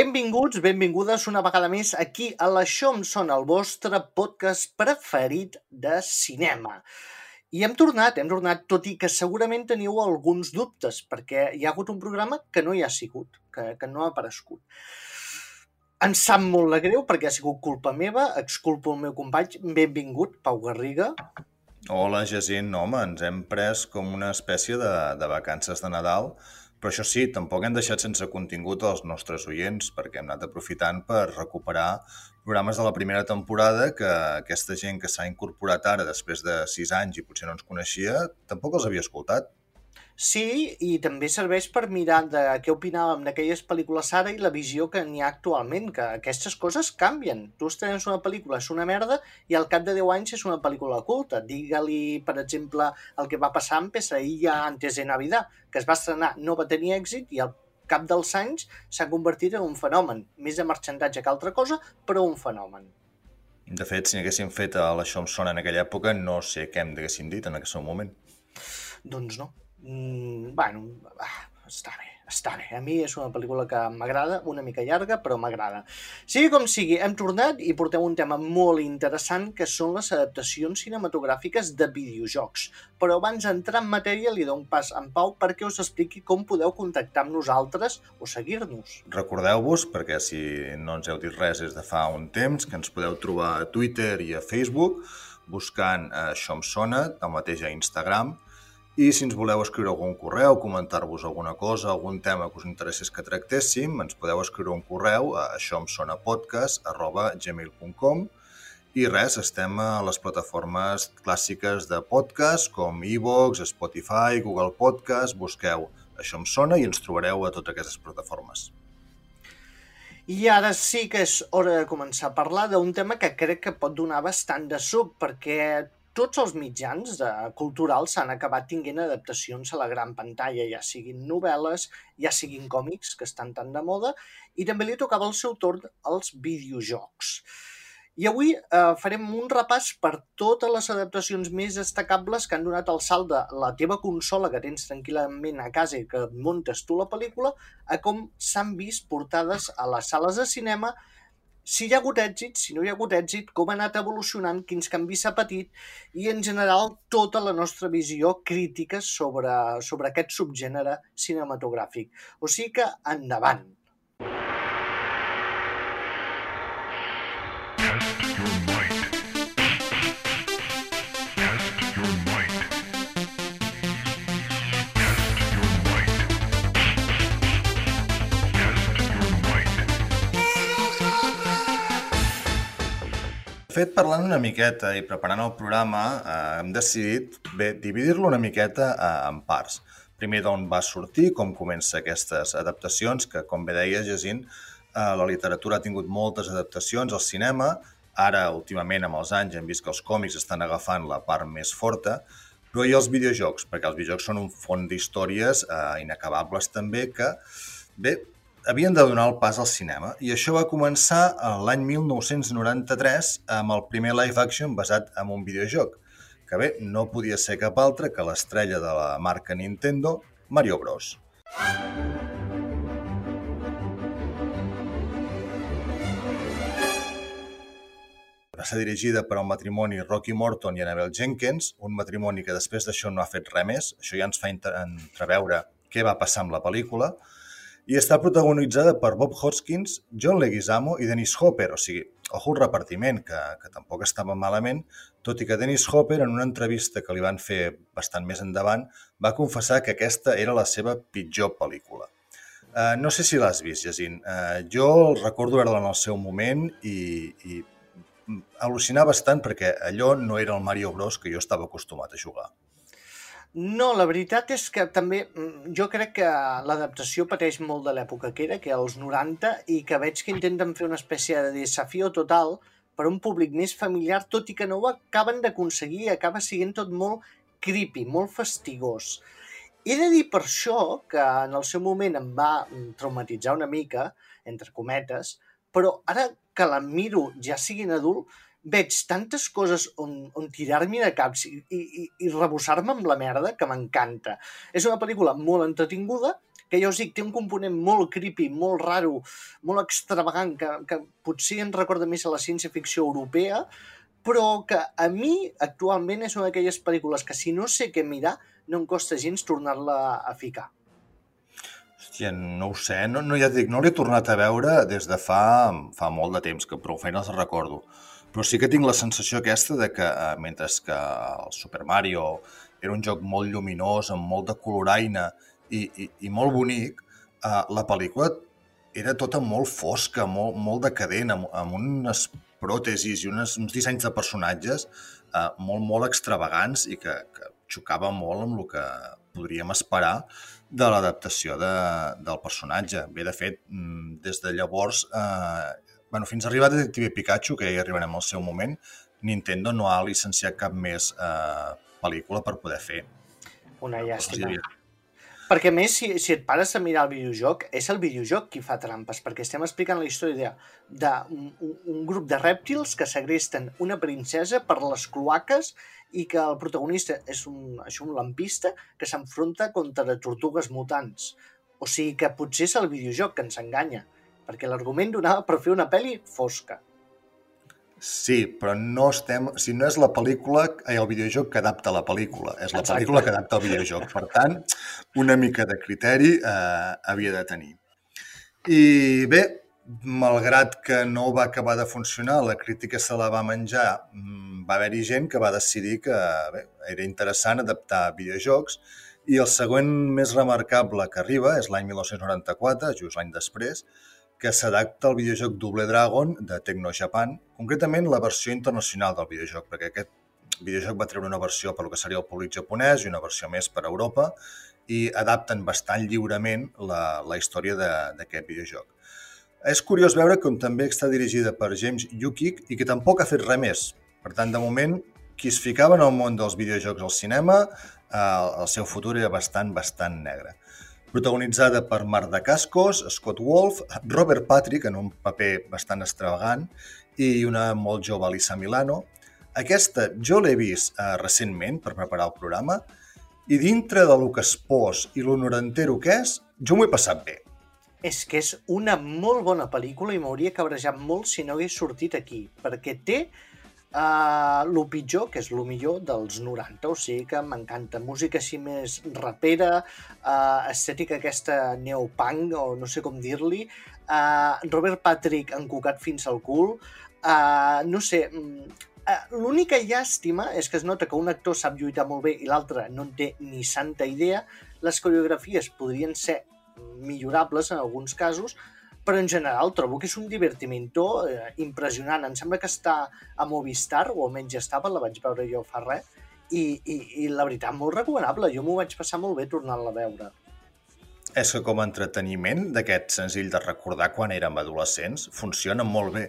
Benvinguts, benvingudes una vegada més aquí a l'Això em sona, el vostre podcast preferit de cinema. I hem tornat, hem tornat, tot i que segurament teniu alguns dubtes, perquè hi ha hagut un programa que no hi ha sigut, que, que no ha aparegut. Em sap molt de greu perquè ha sigut culpa meva, exculpo el meu company, benvingut, Pau Garriga. Hola, Jacint. Home, ens hem pres com una espècie de, de vacances de Nadal, però això sí, tampoc hem deixat sense contingut els nostres oients, perquè hem anat aprofitant per recuperar programes de la primera temporada que aquesta gent que s'ha incorporat ara després de sis anys i potser no ens coneixia, tampoc els havia escoltat. Sí, i també serveix per mirar de què opinàvem d'aquelles pel·lícules ara i la visió que n'hi ha actualment, que aquestes coses canvien. Tu estrenes una pel·lícula, és una merda, i al cap de 10 anys és una pel·lícula culta. Digue-li, per exemple, el que va passar amb Pesadilla antes de Navidad, que es va estrenar, no va tenir èxit, i al cap dels anys s'ha convertit en un fenomen. Més de marxandatge que altra cosa, però un fenomen. De fet, si n'haguéssim fet a l'Això em sona en aquella època, no sé què em haguéssim dit en aquest moment. Doncs no, Mm, bueno, ah, està bé, està bé. A mi és una pel·lícula que m'agrada, una mica llarga, però m'agrada. Sigui com sigui, hem tornat i portem un tema molt interessant que són les adaptacions cinematogràfiques de videojocs. Però abans d'entrar en matèria li dono un pas en Pau perquè us expliqui com podeu contactar amb nosaltres o seguir-nos. Recordeu-vos, perquè si no ens heu dit res des de fa un temps, que ens podeu trobar a Twitter i a Facebook buscant eh, Això em sona, el mateix a Instagram, i si ens voleu escriure algun correu, comentar-vos alguna cosa, algun tema que us interessés que tractéssim, ens podeu escriure un correu a aixòemsonapodcast.gmail.com i res, estem a les plataformes clàssiques de podcast com iVoox, Spotify, Google Podcast, busqueu Això em sona i ens trobareu a totes aquestes plataformes. I ara sí que és hora de començar a parlar d'un tema que crec que pot donar bastant de suc, perquè tots els mitjans de, culturals s'han acabat tinguent adaptacions a la gran pantalla, ja siguin novel·les, ja siguin còmics, que estan tan de moda, i també li tocava el seu torn als videojocs. I avui eh, farem un repàs per totes les adaptacions més destacables que han donat el salt de la teva consola que tens tranquil·lament a casa i que muntes tu la pel·lícula a com s'han vist portades a les sales de cinema si hi ha hagut èxit, si no hi ha hagut èxit, com ha anat evolucionant, quins canvis s'ha patit i, en general, tota la nostra visió crítica sobre, sobre aquest subgènere cinematogràfic. O sigui que, endavant! Fet, parlant una miqueta i preparant el programa, eh, hem decidit dividir-lo una miqueta eh, en parts. Primer d'on va sortir, com comença aquestes adaptacions, que com bé deia Jacint, eh, la literatura ha tingut moltes adaptacions al cinema, ara últimament amb els anys hem vist que els còmics estan agafant la part més forta, però i els videojocs, perquè els videojocs són un font d'històries eh, inacabables també que, bé, havien de donar el pas al cinema i això va començar l'any 1993 amb el primer live action basat en un videojoc, que bé, no podia ser cap altre que l'estrella de la marca Nintendo, Mario Bros. Va ser dirigida per un matrimoni Rocky Morton i Annabelle Jenkins, un matrimoni que després d'això no ha fet res més, això ja ens fa entreveure què va passar amb la pel·lícula, i està protagonitzada per Bob Hoskins, John Leguizamo i Dennis Hopper, o sigui, ojo el repartiment, que, que tampoc estava malament, tot i que Dennis Hopper, en una entrevista que li van fer bastant més endavant, va confessar que aquesta era la seva pitjor pel·lícula. Uh, no sé si l'has vist, Jacint. Uh, jo el recordo veure-la en el seu moment i, i al·lucinar bastant perquè allò no era el Mario Bros que jo estava acostumat a jugar. No, la veritat és que també mm, jo crec que l'adaptació pateix molt de l'època que era, que als 90, i que veig que intenten fer una espècie de desafió total per un públic més familiar, tot i que no ho acaben d'aconseguir, acaba sent tot molt creepy, molt fastigós. He de dir per això que en el seu moment em va mm, traumatitzar una mica, entre cometes, però ara que la miro ja siguin adult, veig tantes coses on, on tirar-m'hi de caps i, i, i rebossar-me amb la merda que m'encanta. És una pel·lícula molt entretinguda, que ja us dic, té un component molt creepy, molt raro, molt extravagant, que, que potser ens recorda més a la ciència-ficció europea, però que a mi actualment és una d'aquelles pel·lícules que si no sé què mirar, no em costa gens tornar-la a ficar. Hòstia, no ho sé, no, no ja dic, no l'he tornat a veure des de fa, fa molt de temps, que prou feines el recordo. Però sí que tinc la sensació aquesta de que, eh, mentre que el Super Mario era un joc molt lluminós, amb molt de coloraina i, i, i molt bonic, uh, la pel·lícula era tota molt fosca, molt, molt decadent, amb, amb unes pròtesis i unes, uns dissenys de personatges uh, molt, molt extravagants i que, que xocava molt amb el que podríem esperar de l'adaptació de, del personatge. Bé, de fet, mm, des de llavors, eh, bueno, fins a arribar a Detective Pikachu, que hi arribarem al seu moment, Nintendo no ha licenciat cap més eh, pel·lícula per poder fer. Una llàstima. Perquè més, si, si et pares a mirar el videojoc, és el videojoc qui fa trampes, perquè estem explicant la història d'un un grup de rèptils que segresten una princesa per les cloaques i que el protagonista és un, això, un lampista que s'enfronta contra tortugues mutants. O sigui que potser és el videojoc que ens enganya, perquè l'argument donava per fer una pel·li fosca. Sí, però no estem... Si no és la pel·lícula, eh, el videojoc que adapta la pel·lícula, és la Exacte. pel·lícula que adapta el videojoc. Per tant, una mica de criteri eh, havia de tenir. I bé, malgrat que no va acabar de funcionar, la crítica se la va menjar, mm, va haver-hi gent que va decidir que bé, era interessant adaptar videojocs i el següent més remarcable que arriba és l'any 1994, just l'any després, que s'adapta al videojoc Double Dragon de Tecno Japan, concretament la versió internacional del videojoc, perquè aquest videojoc va treure una versió per lo que seria el públic japonès i una versió més per a Europa i adapten bastant lliurement la, la història d'aquest videojoc. És curiós veure com també està dirigida per James Yukik i que tampoc ha fet res més. Per tant, de moment, qui es ficava en el món dels videojocs al cinema, eh, el seu futur era bastant, bastant negre protagonitzada per Marc de Cascos, Scott Wolf, Robert Patrick, en un paper bastant extravagant, i una molt jove Alissa Milano. Aquesta jo l'he vist eh, recentment per preparar el programa i dintre de lo que es pos i lo norantero que és, jo m'ho he passat bé. És que és una molt bona pel·lícula i m'hauria cabrejat molt si no hagués sortit aquí, perquè té Uh, lo pitjor, que és lo millor dels 90, o sigui que m'encanta. Música així més rapera, uh, estètica aquesta neopunk, o no sé com dir-li, uh, Robert Patrick encucat fins al cul, uh, no sé, uh, l'única llàstima és que es nota que un actor sap lluitar molt bé i l'altre no en té ni santa idea, les coreografies podrien ser millorables en alguns casos, però en general trobo que és un divertimento eh, impressionant. Em sembla que està a Movistar, o almenys estava, la vaig veure jo fa res, i, i, i la veritat, molt recomanable. Jo m'ho vaig passar molt bé tornant-la a veure. És que com a entreteniment d'aquest senzill de recordar quan érem adolescents funciona molt bé.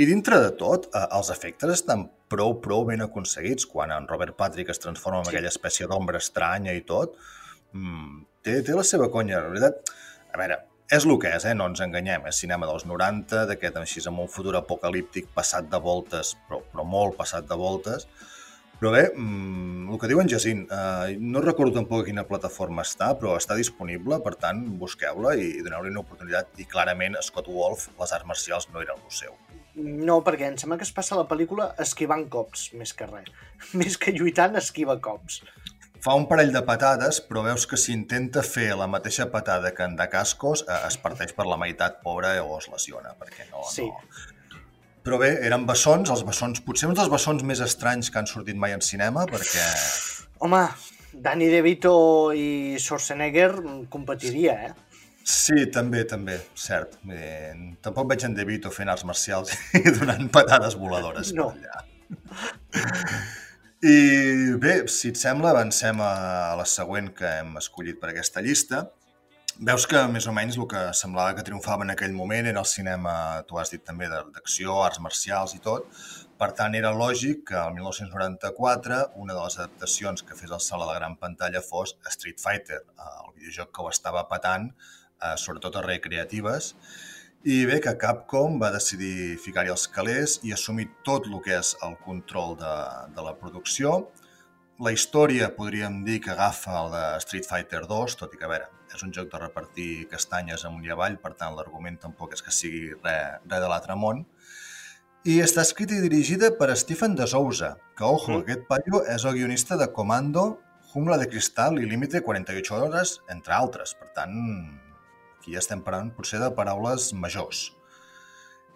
I dintre de tot, eh, els efectes estan prou, prou ben aconseguits. Quan en Robert Patrick es transforma en sí. aquella espècie d'ombra estranya i tot, mmm, té, té la seva conya. La veritat, a veure, és el que és, eh? no ens enganyem, és cinema dels 90, d'aquest així amb un futur apocalíptic passat de voltes, però, però molt passat de voltes. Però bé, mmm, el que diu en Jacint, eh, no recordo tampoc a quina plataforma està, però està disponible, per tant, busqueu-la i doneu-li una oportunitat. I clarament, Scott Wolf, les arts marcials no eren el seu. No, perquè em sembla que es passa la pel·lícula esquivant cops, més que res. Més que lluitant, esquiva cops fa un parell de patades, però veus que si intenta fer la mateixa patada que en de cascos, eh, es parteix per la meitat, pobra, o es lesiona, perquè no... Sí. no... Però bé, eren bessons, els bessons, potser uns dels bessons més estranys que han sortit mai en cinema, perquè... Home, Danny DeVito i Schwarzenegger competiria, eh? Sí, també, també, cert. Eh, tampoc veig en DeVito fent arts marcials i donant patades voladores no. per allà. I bé, si et sembla, avancem a la següent que hem escollit per aquesta llista. Veus que més o menys el que semblava que triomfava en aquell moment era el cinema, tu has dit també, d'acció, arts marcials i tot. Per tant, era lògic que el 1994 una de les adaptacions que fes el salt a la gran pantalla fos Street Fighter, el videojoc que ho estava patant, eh, sobretot a recreatives. I bé, que Capcom va decidir ficar-hi els calés i assumir tot el que és el control de, de la producció. La història podríem dir que agafa el de Street Fighter 2, tot i que, a veure, és un joc de repartir castanyes amunt i avall, per tant, l'argument tampoc és que sigui res, res de l'altre món. I està escrita i dirigida per Stephen de Souza, que, ojo, mm. aquest paio és el guionista de Comando, Jungla de Cristal i Límite 48 hores, entre altres. Per tant, Aquí ja estem parlant potser de paraules majors.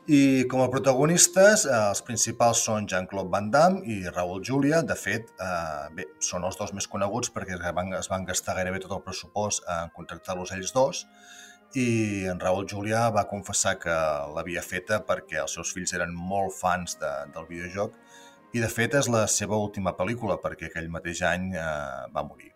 I com a protagonistes, eh, els principals són Jean-Claude Van Damme i Raúl Julia. De fet, eh, bé, són els dos més coneguts perquè es van, es van gastar gairebé tot el pressupost en contractar-los ells dos i en Raúl Julia va confessar que l'havia feta perquè els seus fills eren molt fans de, del videojoc i de fet és la seva última pel·lícula perquè aquell mateix any eh, va morir.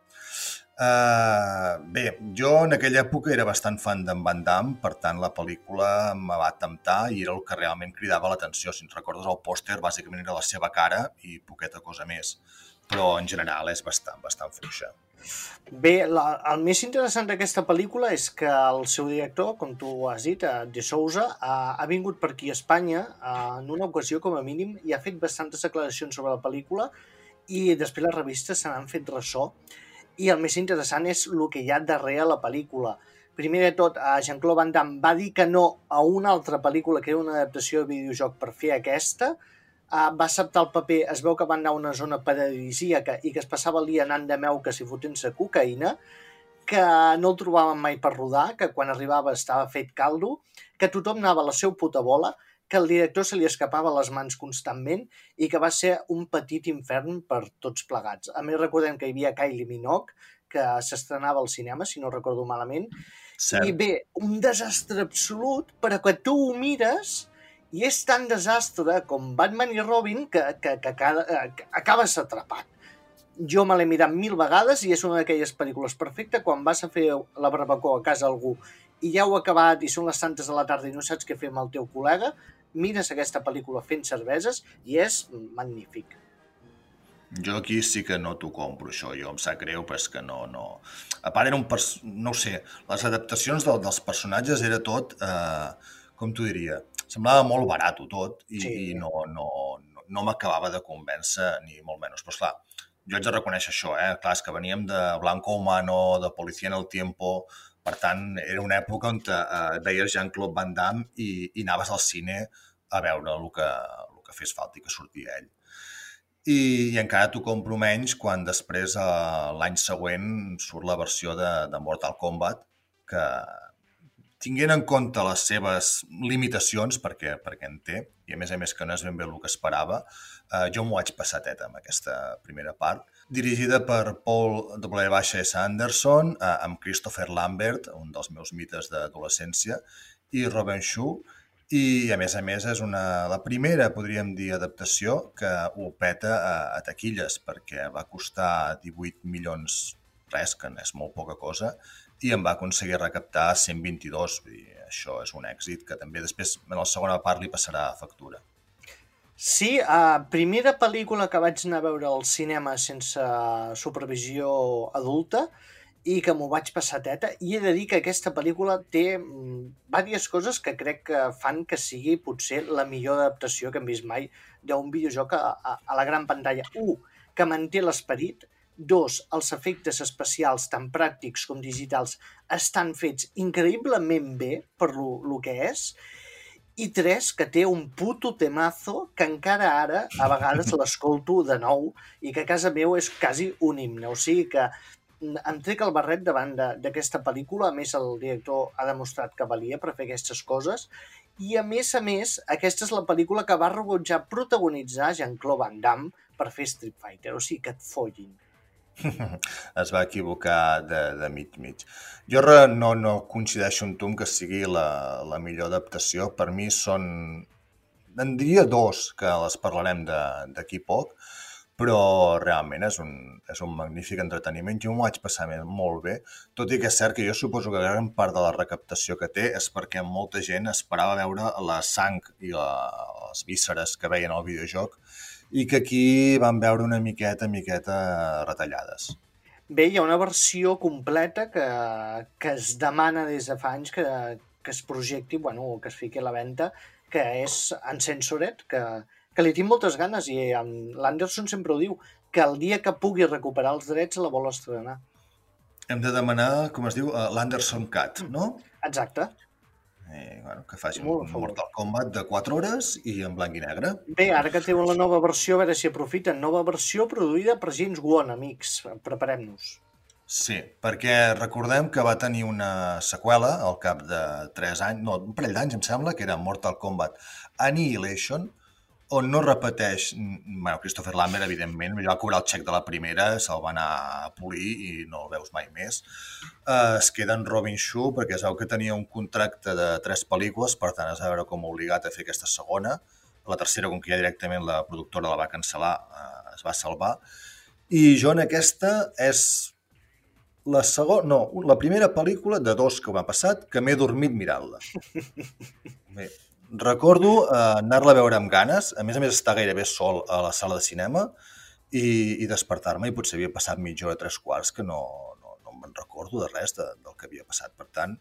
Uh, bé, jo en aquella època era bastant fan d'en Van Damme, per tant la pel·lícula em va temptar i era el que realment cridava l'atenció. Si ens recordes el pòster, bàsicament era la seva cara i poqueta cosa més, però en general és bastant, bastant fluixa. Bé, la, el més interessant d'aquesta pel·lícula és que el seu director, com tu has dit, eh, De Souza, ha, ha vingut per aquí a Espanya en una ocasió com a mínim i ha fet bastantes declaracions sobre la pel·lícula i després les revistes se n'han fet ressò i el més interessant és el que hi ha darrere la pel·lícula. Primer de tot, Jean-Claude Van Damme va dir que no a una altra pel·lícula que era una adaptació de videojoc per fer aquesta, uh, va acceptar el paper, es veu que va anar a una zona paradisíaca i que es passava el dia anant de meu que si fotent-se cocaïna, que no el trobaven mai per rodar, que quan arribava estava fet caldo, que tothom anava a la seu puta bola, que el director se li escapava les mans constantment i que va ser un petit infern per tots plegats. A més, recordem que hi havia Kylie Minogue, que s'estrenava al cinema, si no recordo malament, Cert. i bé, un desastre absolut, però que tu ho mires i és tan desastre com Batman i Robin que, que, que, que, que acabes atrapat. Jo me l'he mirat mil vegades i és una d'aquelles pel·lícules perfectes quan vas a fer la barbacoa a casa algú i ja ho ha acabat i són les tantes de la tarda i no saps què fer amb el teu col·lega, mires aquesta pel·lícula fent cerveses i és magnífic. Jo aquí sí que no t'ho compro, això. Jo em sap greu, però és que no... no... A part, era un... Pers... No sé, les adaptacions del, dels personatges era tot... Eh, com t'ho diria? Semblava molt barat tot i, sí. i no, no, no, no m'acabava de convèncer ni molt menys. Però, esclar, jo haig de reconèixer això, eh? Clar, és que veníem de Blanco Humano, de Policia en el Tiempo, per tant, era una època on eh, veies Jean-Claude Van Damme i, i anaves al cine a veure el que, el que fes falta i que sortia ell. I, i encara t'ho compro menys quan després, eh, l'any següent, surt la versió de, de Mortal Kombat, que tinguent en compte les seves limitacions, perquè, perquè en té, i a més a més que no és ben bé el que esperava, eh, jo m'ho vaig passar teta amb aquesta primera part, dirigida per Paul W. Anderson, eh, amb Christopher Lambert, un dels meus mites d'adolescència, i Robin Shu, i a més a més és una, la primera, podríem dir, adaptació que ho peta a, a taquilles, perquè va costar 18 milions, res, que és molt poca cosa, i em va aconseguir recaptar 122. Vull dir, això és un èxit que també després, en la segona part, li passarà a factura. Sí, uh, primera pel·lícula que vaig anar a veure al cinema sense supervisió adulta i que m'ho vaig passar teta i he de dir que aquesta pel·lícula té mm, diverses coses que crec que fan que sigui potser la millor adaptació que hem vist mai d'un videojoc a, a, a la gran pantalla. Un, que manté l'esperit. Dos, els efectes especials, tant pràctics com digitals, estan fets increïblement bé per lo, lo que és i tres, que té un puto temazo que encara ara a vegades l'escolto de nou i que a casa meu és quasi un himne. O sigui que em trec el barret davant d'aquesta pel·lícula, a més el director ha demostrat que valia per fer aquestes coses i a més a més aquesta és la pel·lícula que va rebutjar protagonitzar Jean-Claude Van Damme per fer Street Fighter, o sigui que et follin. es va equivocar de, de mig mig. Jo no, no coincideixo amb tu que sigui la, la millor adaptació. Per mi són... En diria dos, que les parlarem d'aquí poc, però realment és un, és un magnífic entreteniment. Jo m'ho vaig passar molt bé, tot i que és cert que jo suposo que gran part de la recaptació que té és perquè molta gent esperava veure la sang i la, les vísceres que veien al videojoc i que aquí van veure una miqueta, miqueta retallades. Bé, hi ha una versió completa que, que es demana des de fa anys que, que es projecti, bueno, que es fiqui a la venda, que és Uncensored, que, que li tinc moltes ganes i l'Anderson sempre ho diu, que el dia que pugui recuperar els drets la vol estrenar. Hem de demanar, com es diu, l'Anderson Cat, no? Exacte. Eh, bueno, que faci un Mortal Kombat de 4 hores i en blanc i negre. Bé, ara que tenen la nova versió, a veure si aprofiten. Nova versió produïda per James Wan, amics. Preparem-nos. Sí, perquè recordem que va tenir una seqüela al cap de 3 anys, no, un parell d'anys em sembla, que era Mortal Kombat Annihilation, on no repeteix... Bueno, Christopher Lambert, evidentment, va cobrar el xec de la primera, se'l va anar a polir i no el veus mai més. Uh, es queda en Robin Shue perquè es veu que tenia un contracte de tres pel·lícules, per tant es va veure com obligat a fer aquesta segona. La tercera, com que ja directament la productora la va cancel·lar, uh, es va salvar. I jo en aquesta és la segona, no, la primera pel·lícula de dos que m'ha passat que m'he dormit mirant-la. Recordo eh, anar-la a veure amb ganes, a més a més estar gairebé sol a la sala de cinema i, i despertar-me i potser havia passat mitja hora, tres quarts, que no, no, no me'n recordo de res de, del que havia passat. Per tant,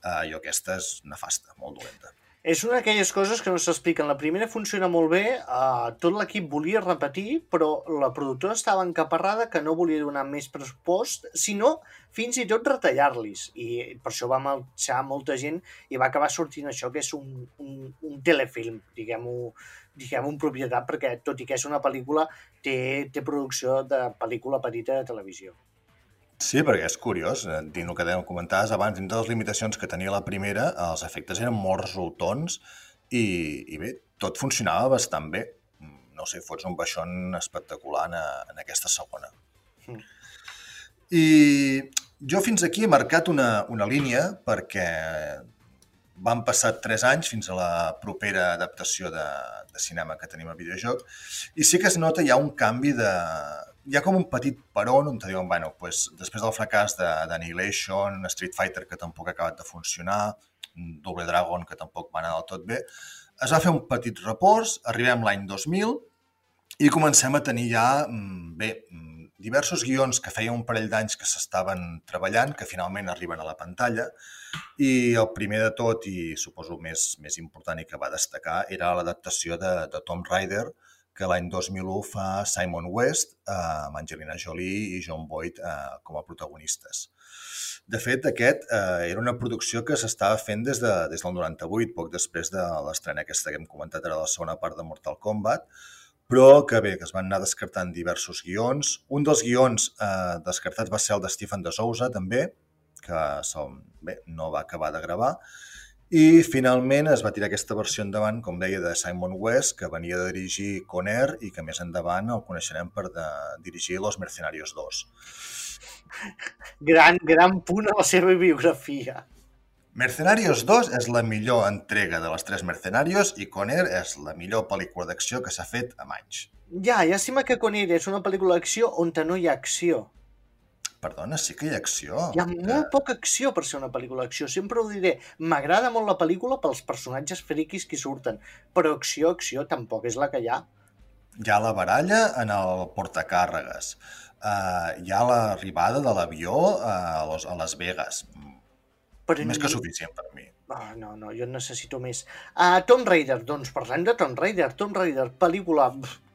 eh, jo aquesta és nefasta, molt dolenta. És una d'aquelles coses que no s'expliquen. La primera funciona molt bé, uh, tot l'equip volia repetir, però la productora estava encaparrada que no volia donar més pressupost, sinó fins i tot retallar-los. I per això va marxar molta gent i va acabar sortint això, que és un, un, un telefilm, diguem-ho diguem un propietat, perquè tot i que és una pel·lícula, té, té producció de pel·lícula petita de televisió. Sí, perquè és curiós, eh, dins el que dèiem comentaves abans, dintre de les limitacions que tenia la primera, els efectes eren molt resultons i, i bé, tot funcionava bastant bé. No sé, fots un baixón espectacular en, en aquesta segona. Mm. I jo fins aquí he marcat una, una línia perquè van passar tres anys fins a la propera adaptació de, de cinema que tenim a videojoc i sí que es nota ja un canvi de, hi ha com un petit peron on te diuen, bueno, pues, després del fracàs d'Annihilation, Street Fighter, que tampoc ha acabat de funcionar, Double Dragon, que tampoc va anar del tot bé, es va fer un petit repòs, arribem l'any 2000 i comencem a tenir ja, mm, bé, mm, diversos guions que feia un parell d'anys que s'estaven treballant, que finalment arriben a la pantalla, i el primer de tot, i suposo més, més important i que va destacar, era l'adaptació de, de Tom Rider, que l'any 2001 fa Simon West eh, amb Angelina Jolie i John Boyd eh, com a protagonistes. De fet, aquest eh, era una producció que s'estava fent des, de, des del 98, poc després de l'estrena aquesta que hem comentat ara la segona part de Mortal Kombat, però que bé, que es van anar descartant diversos guions. Un dels guions eh, descartats va ser el de Stephen de Sousa, també, que bé, no va acabar de gravar, i finalment es va tirar aquesta versió endavant, com deia, de Simon West, que venia de dirigir Conair i que més endavant el coneixerem per de dirigir Los Mercenarios 2. Gran, gran punt a la seva biografia. Mercenarios 2 és la millor entrega de les tres Mercenarios i Conair és la millor pel·lícula d'acció que s'ha fet a anys. Ja, llàstima que Conair és una pel·lícula d'acció on no hi ha acció. Perdona, sí que hi ha acció. Hi ha que... molt poca acció per ser una pel·lícula d'acció. Sempre ho diré. M'agrada molt la pel·lícula pels personatges friquis que surten, però acció, acció, tampoc és la que hi ha. Hi ha la baralla en el portacàrregues. Uh, hi ha l'arribada de l'avió uh, a, los, a Las Vegas. Però més ni... que suficient per mi. Ah, no, no, jo necessito més. Uh, Tomb Raider, doncs parlem de Tomb Raider. Tomb Raider, pel·lícula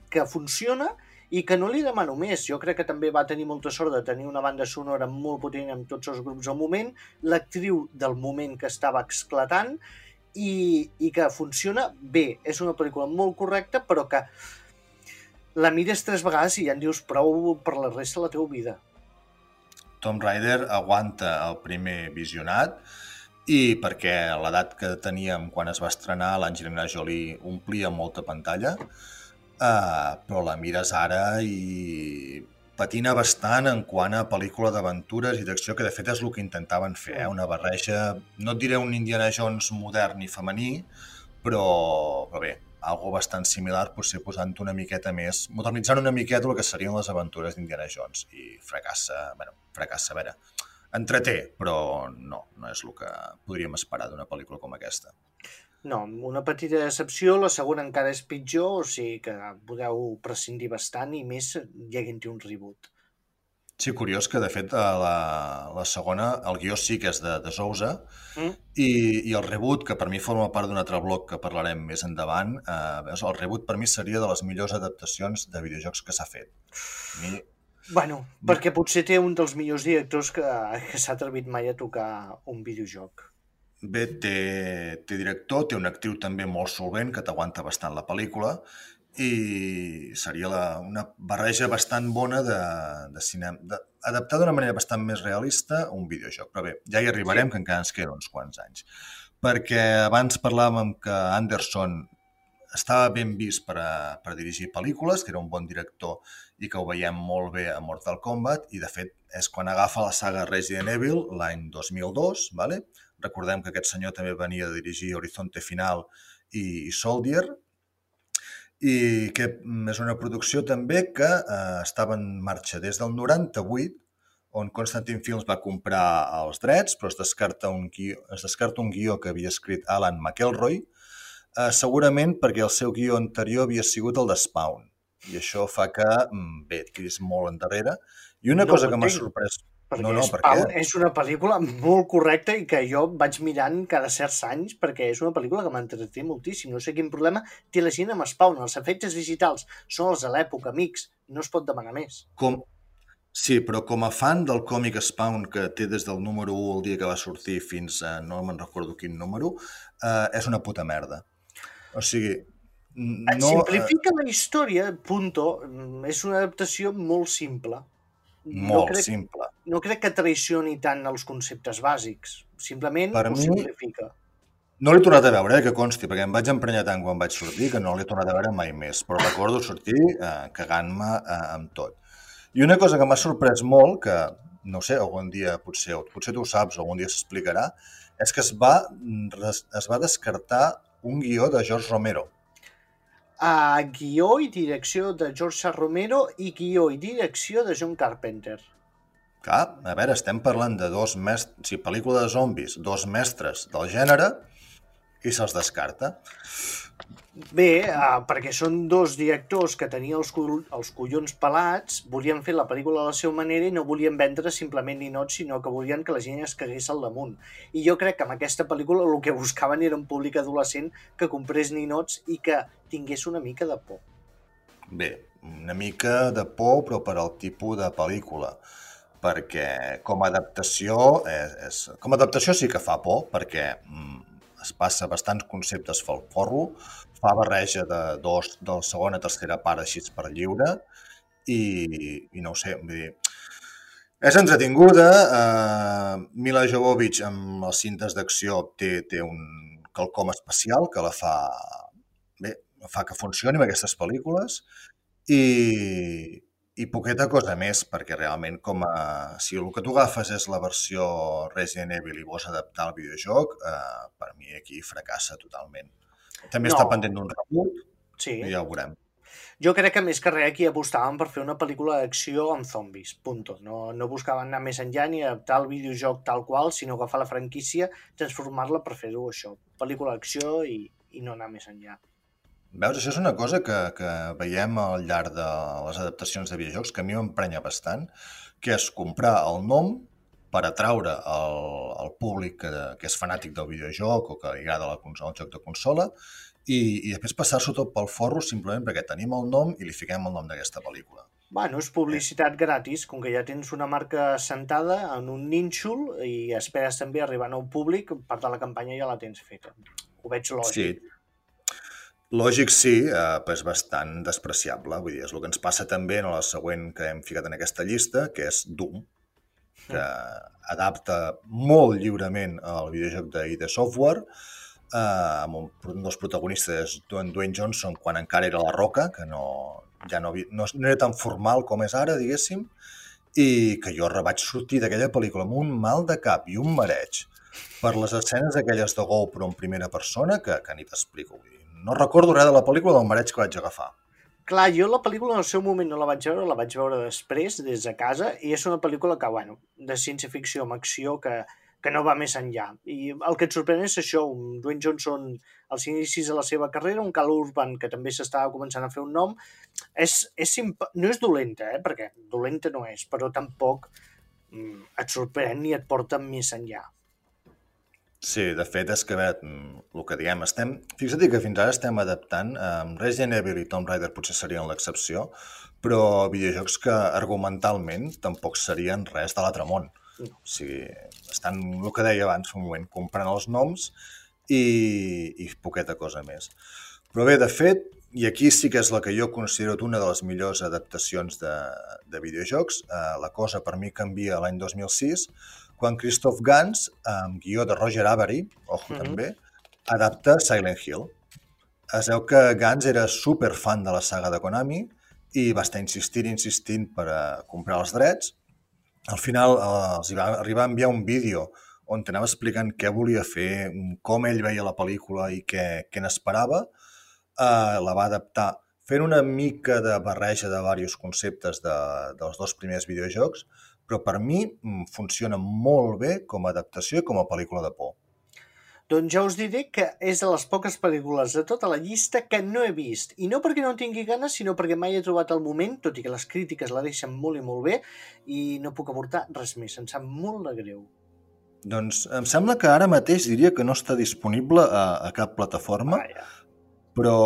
que funciona i que no li demano més. Jo crec que també va tenir molta sort de tenir una banda sonora molt potent amb tots els grups al moment, l'actriu del moment que estava esclatant i, i que funciona bé. És una pel·lícula molt correcta, però que la mires tres vegades i ja en dius prou per la resta de la teva vida. Tom Rider aguanta el primer visionat i perquè l'edat que teníem quan es va estrenar l'Angelina Jolie omplia molta pantalla, Uh, però la mires ara i patina bastant en quant a pel·lícula d'aventures i d'acció, que de fet és el que intentaven fer, eh? una barreja, no et diré un Indiana Jones modern i femení, però, però bé, algo bastant similar, potser posant una miqueta més, modernitzant una miqueta el que serien les aventures d'Indiana Jones, i fracassa, bueno, fracassa, a veure, entreté, però no, no és el que podríem esperar d'una pel·lícula com aquesta. No, una petita decepció, la segona encara és pitjor, o sigui que podeu prescindir bastant i més hi haguent un reboot. Sí, curiós que, de fet, la, la segona, el guió sí que és de, de Sousa, mm. i, i el reboot, que per mi forma part d'un altre bloc que parlarem més endavant, eh, el reboot per mi seria de les millors adaptacions de videojocs que s'ha fet. A mi... Bueno, perquè potser té un dels millors directors que, que s'ha atrevit mai a tocar un videojoc. Bé, té, té director, té una actriu també molt solvent que t'aguanta bastant la pel·lícula i seria la, una barreja bastant bona de, de cinema, de, adaptar d'una manera bastant més realista un videojoc. Però bé, ja hi arribarem, sí. que encara ens queden uns quants anys. Perquè abans parlàvem que Anderson estava ben vist per, a, per dirigir pel·lícules, que era un bon director i que ho veiem molt bé a Mortal Kombat, i de fet és quan agafa la saga Resident Evil l'any 2002, vale? Recordem que aquest senyor també venia de dirigir Horizonte Final i, Soldier, i que és una producció també que eh, estava en marxa des del 98, on Constantin Films va comprar els drets, però es descarta un guió, es descarta un guió que havia escrit Alan McElroy, eh, segurament perquè el seu guió anterior havia sigut el de Spawn. I això fa que, mm, bé, tiris molt endarrere. I una no cosa que m'ha sorprès... Perquè no, no, Spawn perquè... és una pel·lícula molt correcta i que jo vaig mirant cada certs anys perquè és una pel·lícula que m'entreté moltíssim. No sé quin problema té la gent amb Spawn. Els efectes digitals són els de l'època, amics. No es pot demanar més. Com, Sí, però com a fan del còmic Spawn que té des del número 1 el dia que va sortir fins a no me'n recordo quin número, eh, és una puta merda. O sigui, no... Et simplifica la història, punto. És una adaptació molt simple. Molt no crec, simple. No crec que traicioni tant els conceptes bàsics. Simplement per ho mi, simplifica. No l'he tornat a veure, eh, que consti, perquè em vaig emprenyar tant quan vaig sortir que no l'he tornat a veure mai més, però recordo sortir eh, cagant-me eh, amb tot. I una cosa que m'ha sorprès molt, que no sé, algun dia potser, potser tu ho saps, algun dia s'explicarà, és que es va, es va descartar un guió de George Romero a guió i direcció de George Romero i guió i direcció de John Carpenter. Clar, a veure, estem parlant de dos mestres, si pel·lícula de zombis, dos mestres del gènere, i se'ls descarta. Bé, uh, perquè són dos directors que tenien els, col els collons pelats, volien fer la pel·lícula a la seva manera i no volien vendre simplement ninots, sinó que volien que la gent es cagués al damunt. I jo crec que amb aquesta pel·lícula el que buscaven era un públic adolescent que comprés ninots i que tingués una mica de por. Bé, una mica de por, però per al tipus de pel·lícula perquè com a adaptació és, és, com a adaptació sí que fa por perquè mm, es passa bastants conceptes pel forro, fa barreja de dos, de segona, tercera part així per lliure i, i no ho sé, vull dir, és entretinguda, eh, Mila Jovovich amb les cintes d'acció té, té un quelcom especial que la fa, bé, fa que funcioni amb aquestes pel·lícules i, i poqueta cosa més, perquè realment com a... Si el que tu agafes és la versió Resident Evil i vols adaptar al videojoc, eh, per mi aquí fracassa totalment. També no. està pendent d'un reboot sí. i ja ho veurem. Jo crec que més que res aquí apostaven per fer una pel·lícula d'acció amb zombis, punto. No, no buscaven anar més enllà ni adaptar el videojoc tal qual, sinó agafar la franquícia, transformar-la per fer-ho això, pel·lícula d'acció i, i no anar més enllà. Veus, això és una cosa que, que veiem al llarg de les adaptacions de videojocs que a mi m'emprenya bastant, que és comprar el nom per atraure el, el públic que, que és fanàtic del videojoc o que li agrada la, el joc de consola i, i després passar-s'ho tot pel forro simplement perquè tenim el nom i li fiquem el nom d'aquesta pel·lícula. Bueno, és publicitat gratis, com que ja tens una marca sentada en un nínxol i esperes també arribar a un públic, part de la campanya ja la tens feta. Ho veig lògic. Sí, Lògic sí, eh, però és bastant despreciable. Vull dir, és el que ens passa també en la següent que hem ficat en aquesta llista, que és Doom, que adapta molt lliurement el videojoc d'ID Software, eh, amb un, un dels protagonistes, Dwayne Johnson, quan encara era la Roca, que no, ja no, no, no era tan formal com és ara, diguéssim, i que jo vaig sortir d'aquella pel·lícula amb un mal de cap i un mareig per les escenes aquelles de GoPro en primera persona que, que ni t'explico. Vull dir, no recordo res de la pel·lícula del mareig que vaig agafar. Clar, jo la pel·lícula en el seu moment no la vaig veure, la vaig veure després, des de casa, i és una pel·lícula que, bueno, de ciència-ficció amb acció que, que no va més enllà. I el que et sorprèn és això, un Dwayne Johnson als inicis de la seva carrera, un Cal Urban que també s'estava començant a fer un nom, és, és no és dolenta, eh? perquè dolenta no és, però tampoc mm, et sorprèn ni et porta més enllà. Sí, de fet, és que, veure, mm, el que diem, estem... Fixa't que fins ara estem adaptant, um, Resident Evil i Tomb Raider potser serien l'excepció, però videojocs que argumentalment tampoc serien res de l'altre món. O sigui, estan, el que deia abans un moment, comprant els noms i, i poqueta cosa més. Però bé, de fet, i aquí sí que és la que jo considero una de les millors adaptacions de, de videojocs, eh, la cosa per mi canvia l'any 2006, quan Christoph Gans, amb guió de Roger Avery, ojo mm -hmm. també, adapta Silent Hill. Es veu que Gans era super fan de la saga de Konami i va estar insistint, insistint per a comprar els drets al final eh, els va arribar a enviar un vídeo on t'anava explicant què volia fer, com ell veia la pel·lícula i què, què n'esperava, eh, la va adaptar fent una mica de barreja de diversos conceptes de, dels dos primers videojocs, però per mi mm, funciona molt bé com a adaptació i com a pel·lícula de por. Doncs ja us diré que és de les poques pel·lícules de tota la llista que no he vist. I no perquè no en tingui ganes, sinó perquè mai he trobat el moment, tot i que les crítiques la deixen molt i molt bé, i no puc aportar res més. Em sap molt de greu. Doncs em sembla que ara mateix diria que no està disponible a, a cap plataforma, ah, però,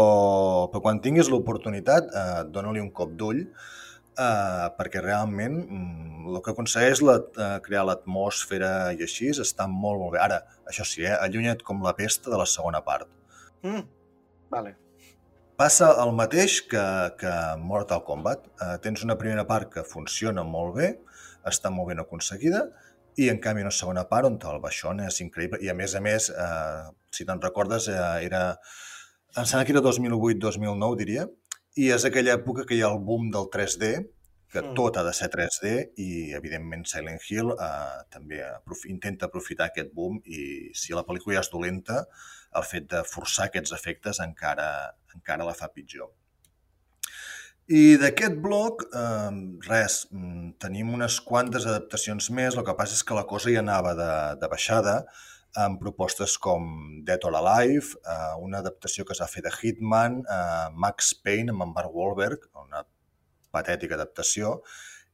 però quan tinguis l'oportunitat, eh, dona-li un cop d'ull, eh, perquè realment mm, el que aconsegueix la, eh, crear l'atmosfera i així està molt, molt bé. Ara, això sí, eh, allunya't com la pesta de la segona part. Mm, vale. Passa el mateix que, que Mortal Kombat. Eh, tens una primera part que funciona molt bé, està molt ben aconseguida, i en canvi una segona part on el baixón és increïble. I a més a més, eh, si te'n recordes, eh, era... Em sembla que era 2008-2009, diria, i és aquella època que hi ha el boom del 3D, que mm. tot ha de ser 3D i, evidentment, Silent Hill eh, també aprof intenta aprofitar aquest boom i si la pel·lícula ja és dolenta, el fet de forçar aquests efectes encara, encara la fa pitjor. I d'aquest bloc, eh, res, mm, tenim unes quantes adaptacions més, el que passa és que la cosa ja anava de, de baixada, amb propostes com Dead or Alive, eh, una adaptació que s'ha fet de Hitman, eh, Max Payne amb en Mark Wahlberg, una patètica adaptació,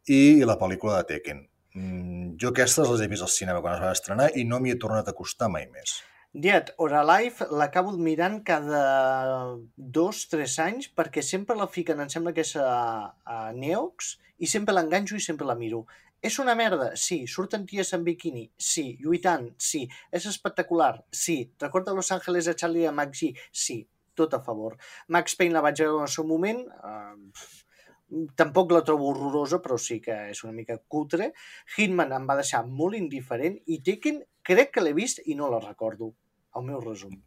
i la pel·lícula de Tekken. Mm, jo aquestes les he vist al cinema quan es va estrenar i no m'hi he tornat a acostar mai més. Dead or Alive l'acabo mirant cada dos, tres anys perquè sempre la fiquen, em sembla que és a, a Neox, i sempre l'enganxo i sempre la miro. És una merda? Sí. Surten ties en biquini? Sí. Lluitant? Sí. És espectacular? Sí. Recorda Los Angeles de Charlie de Max G? Sí. Tot a favor. Max Payne la vaig veure en el seu moment. Uh, tampoc la trobo horrorosa, però sí que és una mica cutre. Hitman em va deixar molt indiferent i Tekken crec que l'he vist i no la recordo. El meu resum.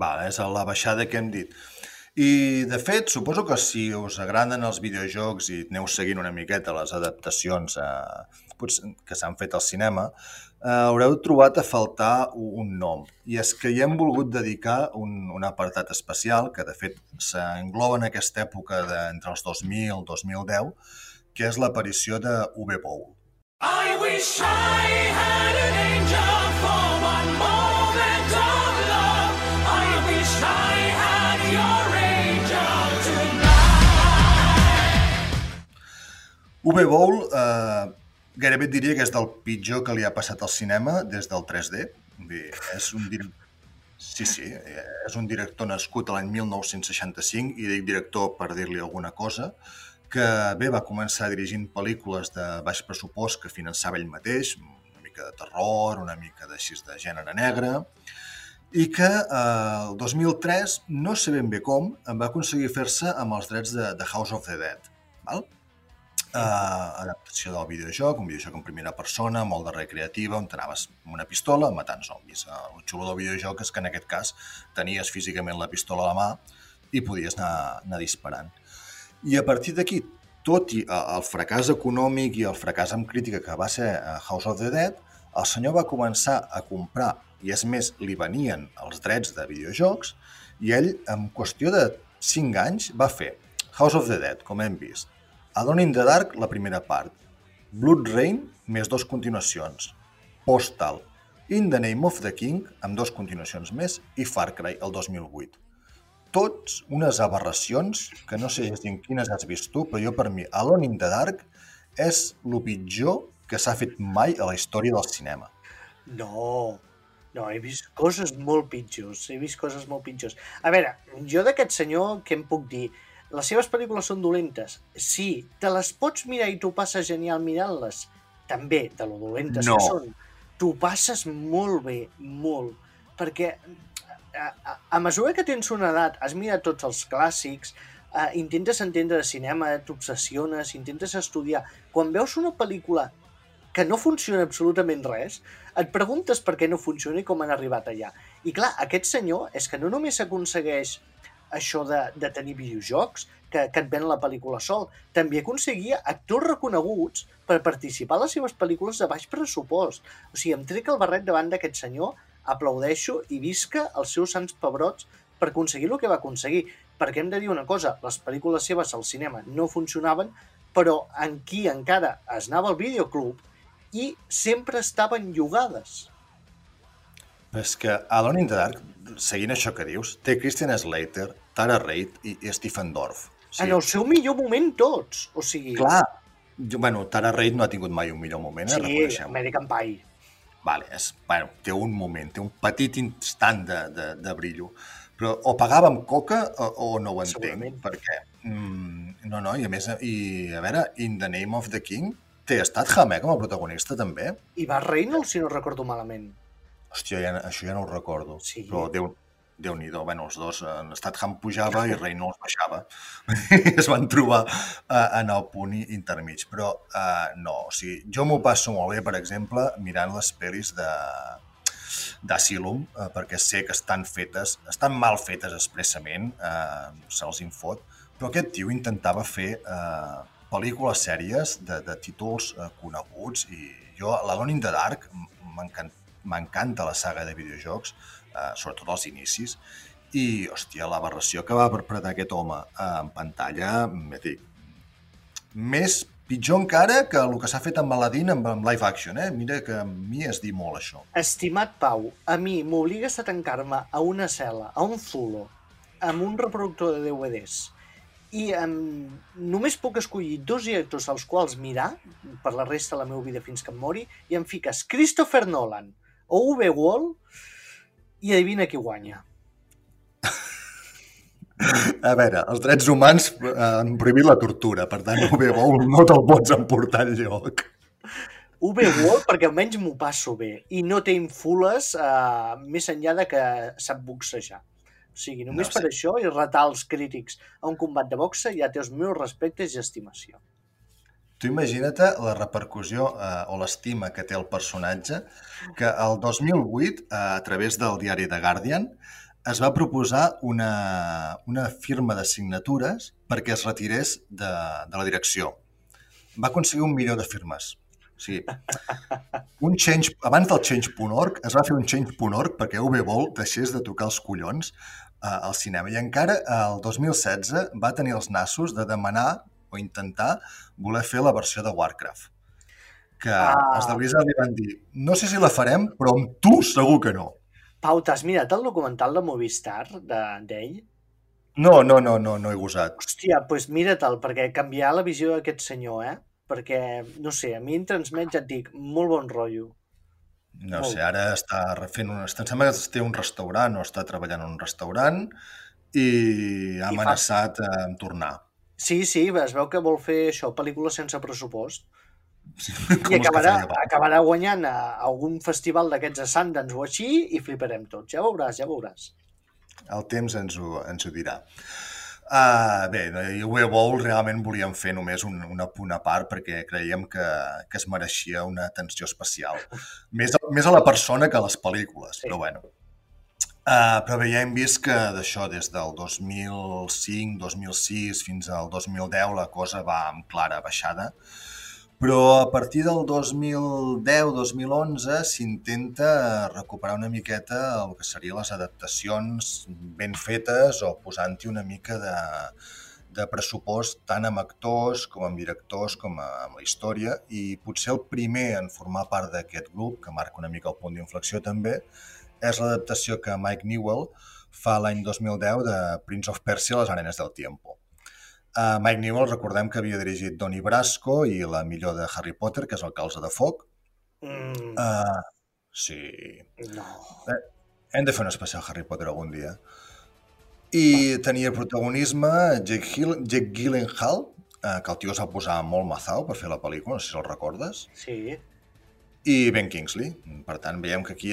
Va, és la baixada que hem dit. I, de fet, suposo que si us agraden els videojocs i aneu seguint una miqueta les adaptacions eh, que s'han fet al cinema, eh, haureu trobat a faltar un nom. I és que hi hem volgut dedicar un, un apartat especial, que de fet s'engloba en aquesta època de, entre els 2000 i el 2010, que és l'aparició de V Bowl. I wish I had an angel UV Bowl eh, gairebé diria que és del pitjor que li ha passat al cinema des del 3D. Dir, és un director... Sí, sí, és un director nascut l'any 1965 i dic director per dir-li alguna cosa, que bé va començar dirigint pel·lícules de baix pressupost que finançava ell mateix, una mica de terror, una mica d'així de gènere negre, i que eh, el 2003, no sé ben bé com, va aconseguir fer-se amb els drets de, de House of the Dead. Val? Eh, adaptació del videojoc, un videojoc en primera persona, molt de recreativa, on t'anaves amb una pistola matant zombis. Eh, el xulo del videojoc és que en aquest cas tenies físicament la pistola a la mà i podies anar, anar disparant. I a partir d'aquí, tot i eh, el fracàs econòmic i el fracàs amb crítica que va ser eh, House of the Dead, el senyor va començar a comprar, i és més, li venien els drets de videojocs, i ell, en qüestió de 5 anys, va fer House of the Dead, com hem vist, Alone in the Dark, la primera part. Blood Rain, més dos continuacions. Postal, In the Name of the King, amb dos continuacions més, i Far Cry, el 2008. Tots unes aberracions que no sé en quines has vist tu, però jo per mi Alone in the Dark és el pitjor que s'ha fet mai a la història del cinema. No, no, he vist coses molt pitjors, he vist coses molt pitjors. A veure, jo d'aquest senyor, què em puc dir? Les seves pel·lícules són dolentes? Sí. Te les pots mirar i tu passes genial mirant-les? També, de lo dolentes No. que són. Tu passes molt bé, molt. Perquè a, a, a mesura que tens una edat, has mirat tots els clàssics, eh, intentes entendre de cinema, t'obsessiones, intentes estudiar. Quan veus una pel·lícula que no funciona absolutament res, et preguntes per què no funciona i com han arribat allà. I clar, aquest senyor és que no només aconsegueix això de, de tenir videojocs, que, que et ven la pel·lícula sol, també aconseguia actors reconeguts per participar a les seves pel·lícules de baix pressupost. O sigui, em trec el barret davant d'aquest senyor, aplaudeixo i visca els seus sants pebrots per aconseguir el que va aconseguir. Perquè hem de dir una cosa, les pel·lícules seves al cinema no funcionaven, però en qui encara es anava al videoclub i sempre estaven llogades. És que Alone in the Dark, seguint això que dius, té Christian Slater, Tara Reid i, Stephen Dorff. Sí. En el seu millor moment tots. O sigui, Clar, jo, bueno, Tara Reid no ha tingut mai un millor moment, eh, sí, reconeixem. American Pie. Vale, és, bueno, té un moment, té un petit instant de, de, de brillo. Però o pagava amb coca o, o no ho entenc, Segurament. perquè... Mm, no, no, i a més, i a veure, In the Name of the King té Statham, eh, com a protagonista també. I va Reynolds, si no recordo malament. Hòstia, ja, això ja no ho recordo. Sí. Però Déu, déu nhi bueno, els dos, en Statham pujava i Reynolds baixava. es van trobar uh, en el punt intermig. Però uh, no, o sigui, jo m'ho passo molt bé, per exemple, mirant les pel·lis de d'Asylum, uh, perquè sé que estan fetes, estan mal fetes expressament, uh, se'ls infot, però aquest tio intentava fer uh, pel·lícules sèries de, de títols uh, coneguts i jo, l'Alone in the Dark, m'encanta m'encanta la saga de videojocs, eh, sobretot als inicis, i, hòstia, l'aberració que va perpetrar aquest home eh, en pantalla, me dic, més pitjor encara que el que s'ha fet amb Aladdin amb, amb live action, eh? Mira que a mi es diu molt això. Estimat Pau, a mi m'obligues a tancar-me a una cel·la, a un zulo, amb un reproductor de DVDs, i um, només puc escollir dos directors als quals mirar per la resta de la meva vida fins que em mori i em fiques Christopher Nolan o Uwe Wall i adivina qui guanya. A veure, els drets humans eh, han prohibit la tortura, per tant, bé, vol, no te'l pots emportar enlloc. Uwe Wall perquè almenys m'ho passo bé i no té infules uh, més enllà de que sap boxejar. O sigui, només No no, per això i retar els crítics a un combat de boxa ja té els meus respectes i estimació. Tu imagina't la repercussió eh, o l'estima que té el personatge que el 2008, eh, a través del diari The Guardian, es va proposar una, una firma de signatures perquè es retirés de, de la direcció. Va aconseguir un milió de firmes. O sigui, un change, abans del change.org es va fer un change.org perquè UV Ball deixés de tocar els collons eh, al cinema. I encara el 2016 va tenir els nassos de demanar o intentar voler fer la versió de Warcraft. Que Ah. els de Blizzard li van dir no sé si la farem, però amb tu segur que no. Pau, t'has mirat el documental de Movistar de- d'ell? No, no, no, no, no he gosat. Hòstia, doncs pues mira-te'l, perquè canviar la visió d'aquest senyor, eh? Perquè, no sé, a mi em transmet, ja et dic, molt bon rotllo. No Molt sé, ara està refent un... Em sembla que té un restaurant o està treballant en un restaurant i ha I amenaçat fa... amb tornar. Sí, sí, es veu que vol fer això, pel·lícules sense pressupost. Com I acabarà, acabarà guanyant a algun festival d'aquests a Sundance o així i fliparem tots. Ja veuràs, ja veuràs. El temps ens ho, ens ho dirà. Uh, bé, i Uwe Boll realment volíem fer només un, un apunt a part perquè creiem que, que es mereixia una atenció especial. Més, a- més a la persona que a les pel·lícules, Sí. però bueno. Uh, però bé, ja hem vist que d'això des del 2005, 2006 fins al 2010 la cosa va amb clara baixada, però a partir del 2010-2011 s'intenta recuperar una miqueta el que serien les adaptacions ben fetes o posant-hi una mica de, de pressupost tant amb actors com amb directors com amb la història. I potser el primer en formar part d'aquest grup, que marca una mica el punt d'inflexió també, és l'adaptació que Mike Newell fa l'any 2010 de Prince of Persia a les arenes del tiempo. Uh, Mike Newell, recordem que havia dirigit Donnie Brasco i la millor de Harry Potter, que és el Calze de Foc. Mm. Uh, sí. No. Eh, hem de fer un especial Harry Potter algun dia. I tenia protagonisme Jake, Hill, Jake Gyllenhaal, eh, que el tio es va posar molt mazau per fer la pel·lícula, no sé si el recordes. Sí i Ben Kingsley. Per tant, veiem que aquí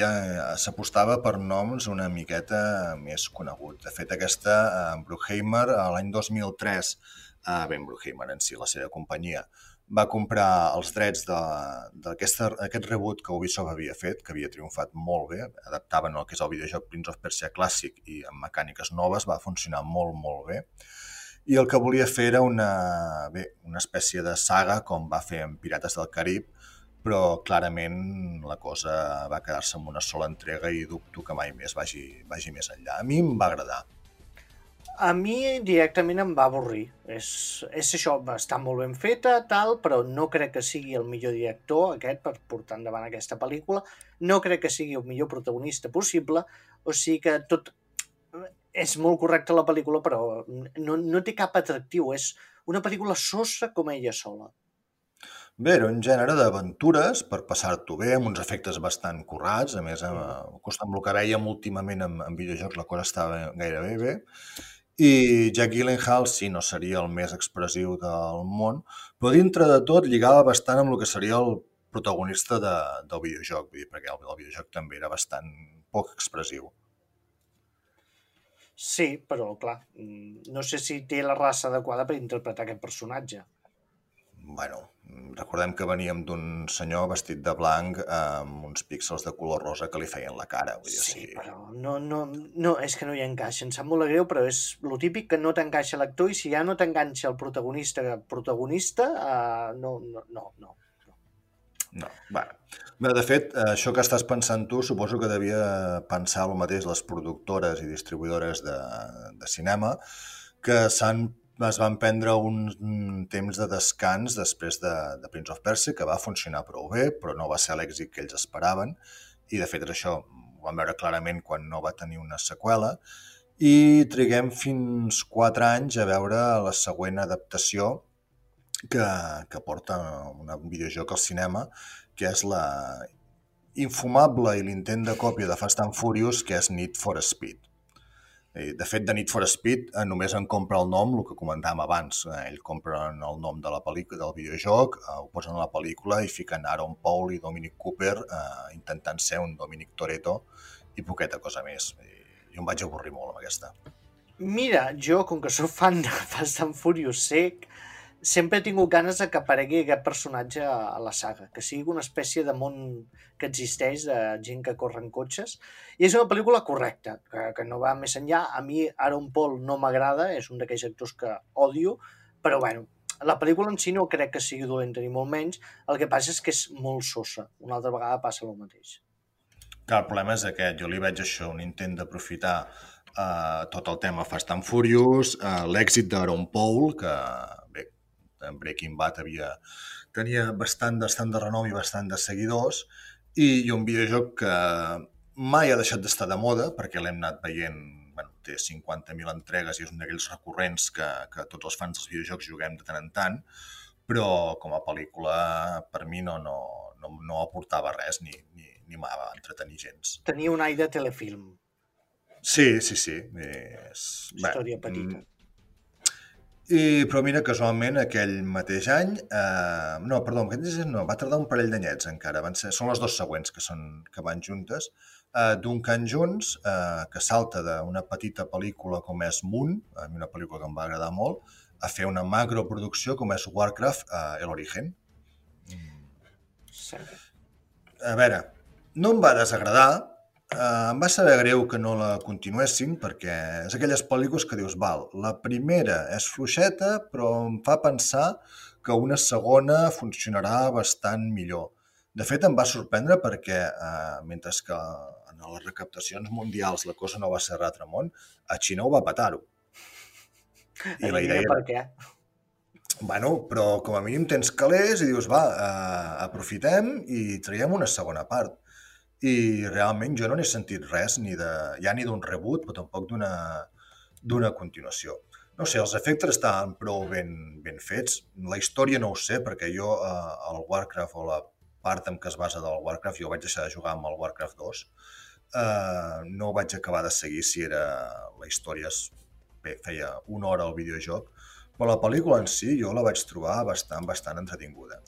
s'apostava per noms una miqueta més conegut. De fet, aquesta, eh, Bruckheimer, l'any 2003, eh, Ben Bruckheimer en si, la seva companyia, va comprar els drets d'aquest reboot que Ubisoft havia fet, que havia triomfat molt bé, adaptaven el que és el videojoc Prince of Persia clàssic i amb mecàniques noves, va funcionar molt, molt bé. I el que volia fer era una, bé, una espècie de saga, com va fer en Pirates del Carib, però clarament la cosa va quedar-se en una sola entrega i dubto que mai més vagi, vagi més enllà. A mi em va agradar. A mi directament em va avorrir. És, és això, està molt ben feta, tal, però no crec que sigui el millor director aquest per portar endavant aquesta pel·lícula. No crec que sigui el millor protagonista possible, o sigui que tot... És molt correcta la pel·lícula, però no, no té cap atractiu. És una pel·lícula sosa com ella sola. Bé, era un gènere d'aventures per passar-t'ho bé, amb uns efectes bastant currats, a més, amb, amb el que veiem últimament en, en videojocs la cosa estava gairebé bé, i Jack Gyllenhaal sí, no seria el més expressiu del món, però dintre de tot lligava bastant amb el que seria el protagonista de, del videojoc, vull dir, perquè el, el videojoc també era bastant poc expressiu. Sí, però clar, mm, no sé si té la raça adequada per interpretar aquest personatge. Bueno, recordem que veníem d'un senyor vestit de blanc amb uns píxels de color rosa que li feien la cara. Vull dir, sí, sí, però no, no, no, és que no hi encaixa. Em sap molt greu, però és lo típic que no t'encaixa l'actor i si ja no t'enganxa el protagonista protagonista, uh, no, no, no, no. No, bueno. De fet, això que estàs pensant tu, suposo que devia pensar el mateix les productores i distribuïdores de, de cinema, que s'han es van prendre un temps de descans després de, de Prince of Persia, que va funcionar prou bé, però no va ser l'èxit que ells esperaven, i de fet això ho vam veure clarament quan no va tenir una seqüela, i triguem fins 4 anys a veure la següent adaptació que, que porta un videojoc al cinema, que és la infumable i l'intent de còpia de Fast and Furious, que és Need for Speed. Eh, de fet, de Need for Speed eh, només en compra el nom, el que comentàvem abans. Eh, ell compra el nom de la pel·lícula, del videojoc, ho posen a la pel·lícula i fiquen Aaron Paul i Dominic Cooper eh, intentant ser un Dominic Toretto i poqueta cosa més. I, em vaig avorrir molt amb aquesta. Mira, jo, com que sóc fan de Fast and Furious, sé sempre he tingut ganes de que aparegui aquest personatge a la saga, que sigui una espècie de món que existeix de gent que corre en cotxes. I és una pel·lícula correcta, que, que no va més enllà. A mi Aaron Paul no m'agrada, és un d'aquells actors que odio, però bueno, la pel·lícula en si no crec que sigui dolenta ni molt menys, el que passa és que és molt sosa. Una altra vegada passa el mateix. Clar, el problema és aquest. Jo li veig això, un intent d'aprofitar uh, tot el tema Fast and Furious, uh, l'èxit d'Aaron Paul, que en Breaking Bad havia, tenia bastant, bastant de renom i bastant de seguidors, i, i un videojoc que mai ha deixat d'estar de moda, perquè l'hem anat veient, bueno, té 50.000 entregues i és un d'aquells recurrents que, que tots els fans dels videojocs juguem de tant en tant, però com a pel·lícula per mi no, no, no, no aportava res ni, ni, ni m'ha entretenir gens. Tenia un aire de telefilm. Sí, sí, sí. És... Història bé, petita. Mm, i, però mira, casualment, aquell mateix any... Eh, no, perdó, aquest no, va tardar un parell d'anyets encara. Van ser, són les dos següents que, són, que van juntes. Eh, Duncan Jones, eh, que salta d'una petita pel·lícula com és Moon, a mi una pel·lícula que em va agradar molt, a fer una macroproducció com és Warcraft, eh, El Origen. Sí. A veure, no em va desagradar, Uh, em va saber greu que no la continuessin perquè és aquelles pel·lícules que dius, val, la primera és fluixeta però em fa pensar que una segona funcionarà bastant millor. De fet, em va sorprendre perquè, uh, mentre que en les recaptacions mundials la cosa no va ser món, a Xina ho va patar-ho. I la idea per què? Bueno, però com a mínim tens calés i dius, va, uh, aprofitem i traiem una segona part. I realment jo no n'he sentit res, ni de, ja ni d'un reboot, però tampoc d'una continuació. No sé, els efectes estaven prou ben, ben fets. La història no ho sé, perquè jo uh, el Warcraft o la part en què es basa del Warcraft, jo vaig deixar de jugar amb el Warcraft 2, uh, no vaig acabar de seguir si era la història bé, feia una hora al videojoc, però la pel·lícula en si jo la vaig trobar bastant, bastant entretinguda.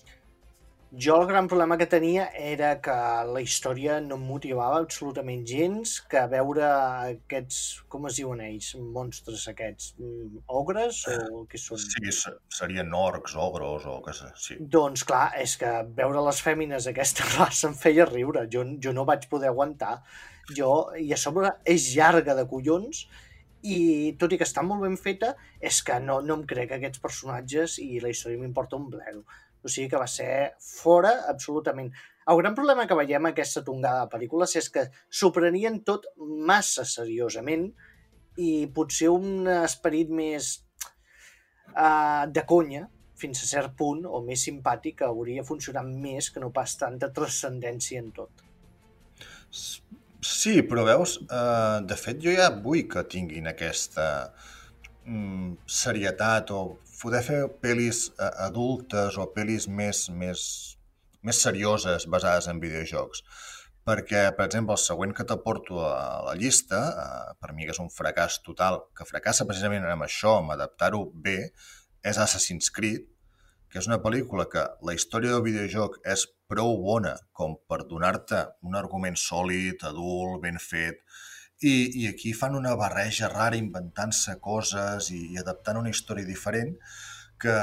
Jo el gran problema que tenia era que la història no em motivava absolutament gens, que veure aquests, com es diuen ells, monstres aquests, mm, ogres o què són? Sí, serien orcs, ogros o què sé, sí. Doncs clar, és que veure les fèmines d'aquesta raça em feia riure, jo, jo no vaig poder aguantar. Jo, i a sobre és llarga de collons i tot i que està molt ben feta, és que no, no em crec aquests personatges i la història m'importa un bledo. O sigui que va ser fora absolutament. El gran problema que veiem aquesta tongada de pel·lícules és que s'ho prenien tot massa seriosament i potser un esperit més uh, de conya, fins a cert punt, o més simpàtic, hauria funcionat més que no pas tanta transcendència en tot. Sí, però veus, eh, de fet jo ja vull que tinguin aquesta mm, serietat o poder fer pel·lis eh, adultes o pel·lis més, més, més serioses basades en videojocs. Perquè, per exemple, el següent que t'aporto a la llista, eh, per mi que és un fracàs total, que fracassa precisament amb això, amb adaptar-ho bé, és Assassin's Creed, que és una pel·lícula que la història del videojoc és prou bona com per donar-te un argument sòlid, adult, ben fet, i, i aquí fan una barreja rara inventant-se coses i, i adaptant una història diferent que,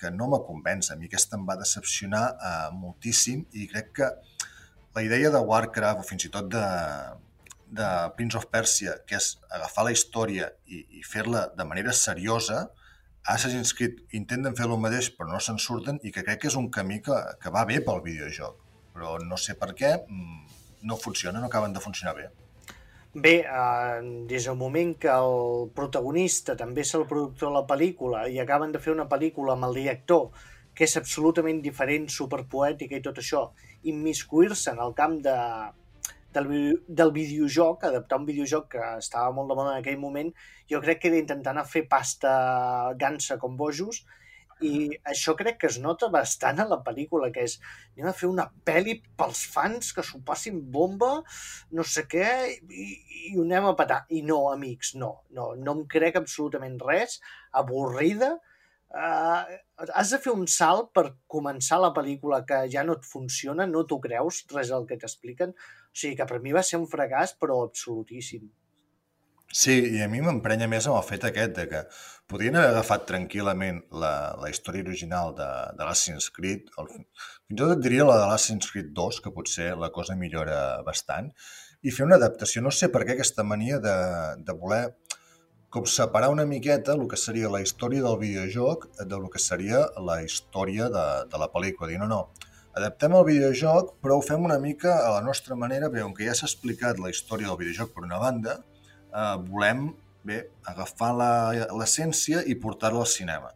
que no me convenç. A mi aquesta em va decepcionar uh, moltíssim i crec que la idea de Warcraft o fins i tot de, de Prince of Persia, que és agafar la història i, i fer-la de manera seriosa, Assassin's Creed intenten fer el mateix però no se'n surten i que crec que és un camí que, que va bé pel videojoc. Però no sé per què mm, no funciona, no acaben de funcionar bé. Bé, eh, des del moment que el protagonista també és el productor de la pel·lícula i acaben de fer una pel·lícula amb el director que és absolutament diferent, superpoètica i tot això, immiscuir-se en el camp de, del, del videojoc, adaptar un videojoc que estava molt de moda en aquell moment, jo crec que era intentar anar a fer pasta gansa com bojos, i això crec que es nota bastant a la pel·lícula, que és anem a fer una pel·li pels fans que s'ho passin bomba, no sé què, i, i ho anem a patar. I no, amics, no, no, no em crec absolutament res, avorrida, uh, has de fer un salt per començar la pel·lícula que ja no et funciona, no t'ho creus, res del que t'expliquen. O sigui que per mi va ser un fracàs, però absolutíssim. Sí, i a mi m'emprenya més amb el fet aquest de que podrien haver agafat tranquil·lament la, la història original de, de l'Assassin's Creed, el, fins i tot et diria la de l'Assassin's Creed 2, que potser la cosa millora bastant, i fer una adaptació. No sé per què aquesta mania de, de voler com separar una miqueta el que seria la història del videojoc de lo que seria la història de, de la pel·lícula. Dir, no, no, adaptem el videojoc, però ho fem una mica a la nostra manera, bé, on que ja s'ha explicat la història del videojoc per una banda, eh, volem bé, agafar l'essència i portar-la al cinema.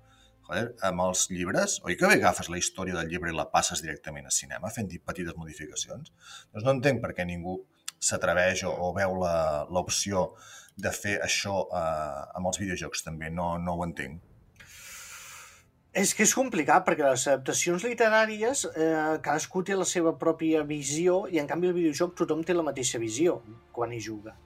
Joder, amb els llibres, oi que bé agafes la història del llibre i la passes directament al cinema fent petites modificacions? Doncs no entenc per què ningú s'atreveix o, o veu l'opció de fer això eh, amb els videojocs també, no, no ho entenc. És que és complicat, perquè les adaptacions literàries eh, cadascú té la seva pròpia visió i en canvi el videojoc tothom té la mateixa visió quan hi juga.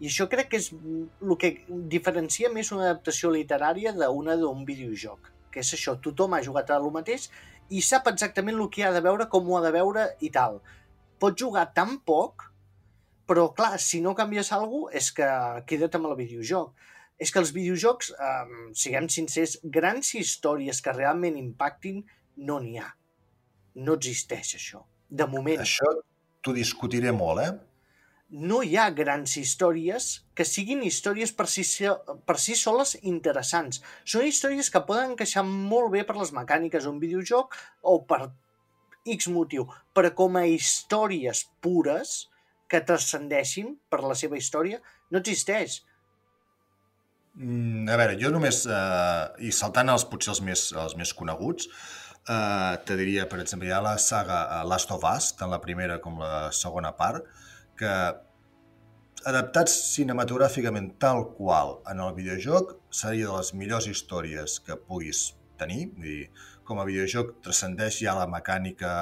I això crec que és el que diferencia més una adaptació literària d'una d'un videojoc, que és això, tothom ha jugat a lo mateix i sap exactament el que ha de veure, com ho ha de veure i tal. Pots jugar tan poc, però clar, si no canvies alguna cosa és que queda't amb el videojoc és que els videojocs, eh, siguem sincers, grans històries que realment impactin, no n'hi ha. No existeix això, de moment. Això t'ho discutiré molt, eh? No hi ha grans històries que siguin històries per si, per si soles interessants. Són històries que poden encaixar molt bé per les mecàniques d'un videojoc o per X motiu, però com a històries pures que transcendeixin per la seva història, no existeix Mm, a veure, jo només, eh, i saltant els, potser els més, els més coneguts, eh, te diria, per exemple, hi ha la saga uh, Last of Us, tant la primera com la segona part, que adaptats cinematogràficament tal qual en el videojoc seria de les millors històries que puguis tenir. Vull dir, com a videojoc transcendeix ja la mecànica,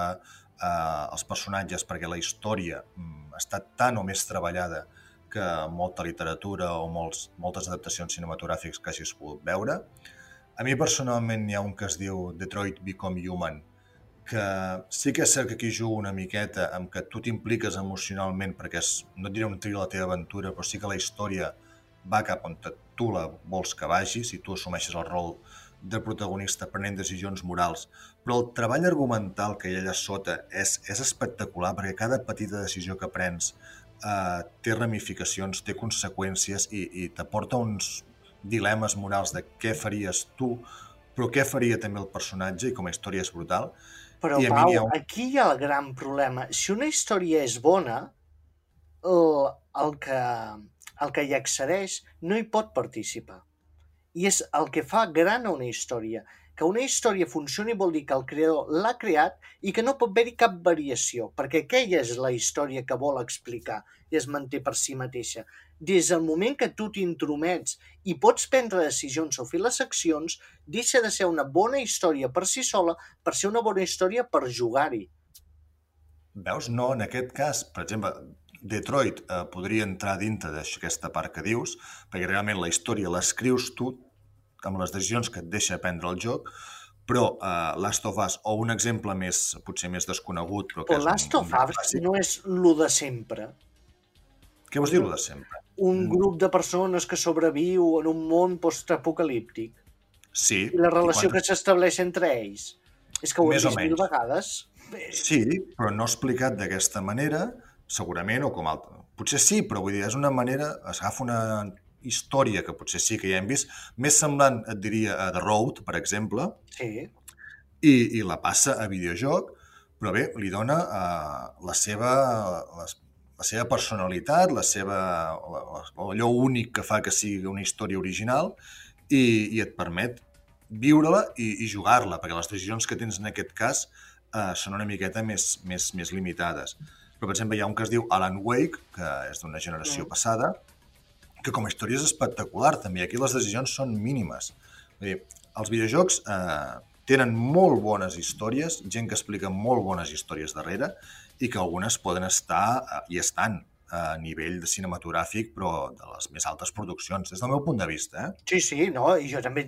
eh, els personatges, perquè la història mm, està tan o més treballada que molta literatura o molts, moltes adaptacions cinematogràfiques que hagis pogut veure. A mi personalment hi ha un que es diu Detroit Become Human, que sí que és cert que aquí jugo una miqueta amb que tu t'impliques emocionalment perquè és, no et diré un trio la teva aventura, però sí que la història va cap on tu la vols que vagi, si tu assumeixes el rol de protagonista prenent decisions morals, però el treball argumental que hi ha allà sota és, és espectacular perquè cada petita decisió que prens eh, té ramificacions, té conseqüències i, i t'aporta uns dilemes morals de què faries tu, però què faria també el personatge i com a història és brutal. Però, I Pau, ha... aquí hi ha el gran problema. Si una història és bona, el, el, que, el que hi accedeix no hi pot participar. I és el que fa gran a una història que una història funcioni vol dir que el creador l'ha creat i que no pot haver-hi cap variació, perquè aquella és la història que vol explicar i es manté per si mateixa. Des del moment que tu t'intromets i pots prendre decisions o fer les accions, deixa de ser una bona història per si sola per ser una bona història per jugar-hi. Veus? No, en aquest cas, per exemple, Detroit eh, podria entrar dintre d'aquesta part que dius, perquè realment la història l'escrius tu, amb les decisions que et deixa prendre el joc, però uh, Last of Us, o un exemple més, potser més desconegut, però que però és Last un, of Us no és lo de sempre. Què vols dir, lo de sempre? Un mm. grup de persones que sobreviu en un món postapocalíptic. Sí. I la relació i quan... que s'estableix entre ells. És que ho més hem vist mil vegades. Sí, però no explicat d'aquesta manera, segurament, o com altra. Potser sí, però vull dir, és una manera, es agafa una història que potser sí que ja hem vist, més semblant, et diria, a The Road, per exemple, sí. i, i la passa a videojoc, però bé, li dona uh, la seva la, la seva personalitat, la seva, la, allò únic que fa que sigui una història original i, i et permet viure-la i, i jugar-la, perquè les decisions que tens en aquest cas uh, són una miqueta més, més, més limitades. Però, per exemple, hi ha un que es diu Alan Wake, que és d'una generació mm. passada, que com a història és espectacular també. Aquí les decisions són mínimes. Vull dir, els videojocs eh, tenen molt bones històries, gent que explica molt bones històries darrere i que algunes poden estar eh, i estan a nivell de cinematogràfic, però de les més altes produccions, des del meu punt de vista. Eh? Sí, sí, no, i jo també,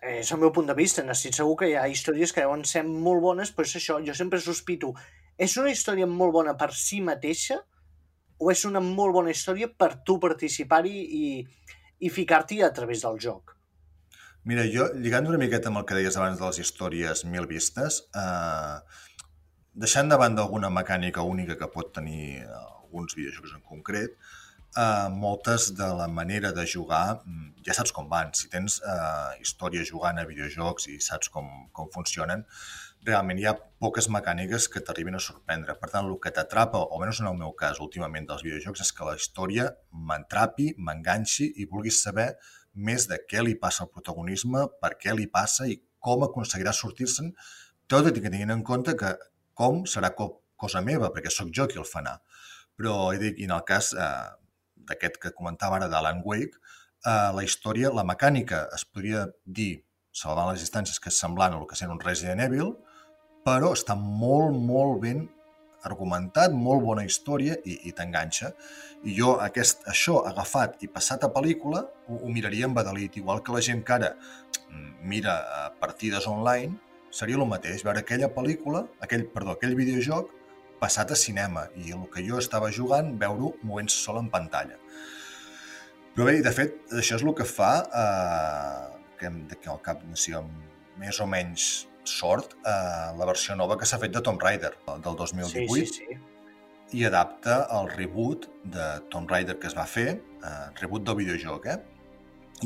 eh, és el meu punt de vista, n'estic segur que hi ha històries que deuen ser molt bones, però és això, jo sempre sospito, és una història molt bona per si mateixa o és una molt bona història per tu participar-hi i, i ficar-t'hi a través del joc? Mira, jo, lligant una miqueta amb el que deies abans de les històries mil vistes, eh, deixant de banda alguna mecànica única que pot tenir alguns videojocs en concret, eh, moltes de la manera de jugar mm, ja saps com van. Si tens eh, història jugant a videojocs i saps com, com funcionen, realment hi ha poques mecàniques que t'arribin a sorprendre. Per tant, el que t'atrapa, o almenys en el meu cas últimament dels videojocs, és que la història m'entrapi, m'enganxi i vulguis saber més de què li passa al protagonisme, per què li passa i com aconseguirà sortir-se'n, tot i que tinguin en compte que com serà co cosa meva, perquè sóc jo qui el fa anar. Però, he dit, en el cas eh, d'aquest que comentava ara d'Alan Wake, eh, la història, la mecànica, es podria dir, salvant les distàncies, que és semblant a el que sent un Resident Evil, però està molt, molt ben argumentat, molt bona història i, i t'enganxa. I jo aquest, això agafat i passat a pel·lícula ho, ho miraria amb badalit, igual que la gent que ara mm, mira eh, partides online, seria el mateix, veure aquella pel·lícula, aquell, perdó, aquell videojoc passat a cinema i el que jo estava jugant, veure-ho movent-se sol en pantalla. Però bé, de fet, això és el que fa eh, que, que al cap, si amb més o menys sort eh, la versió nova que s'ha fet de Tomb Raider, del 2018, sí, sí, sí. i adapta el reboot de Tomb Raider que es va fer, eh, reboot del videojoc, eh?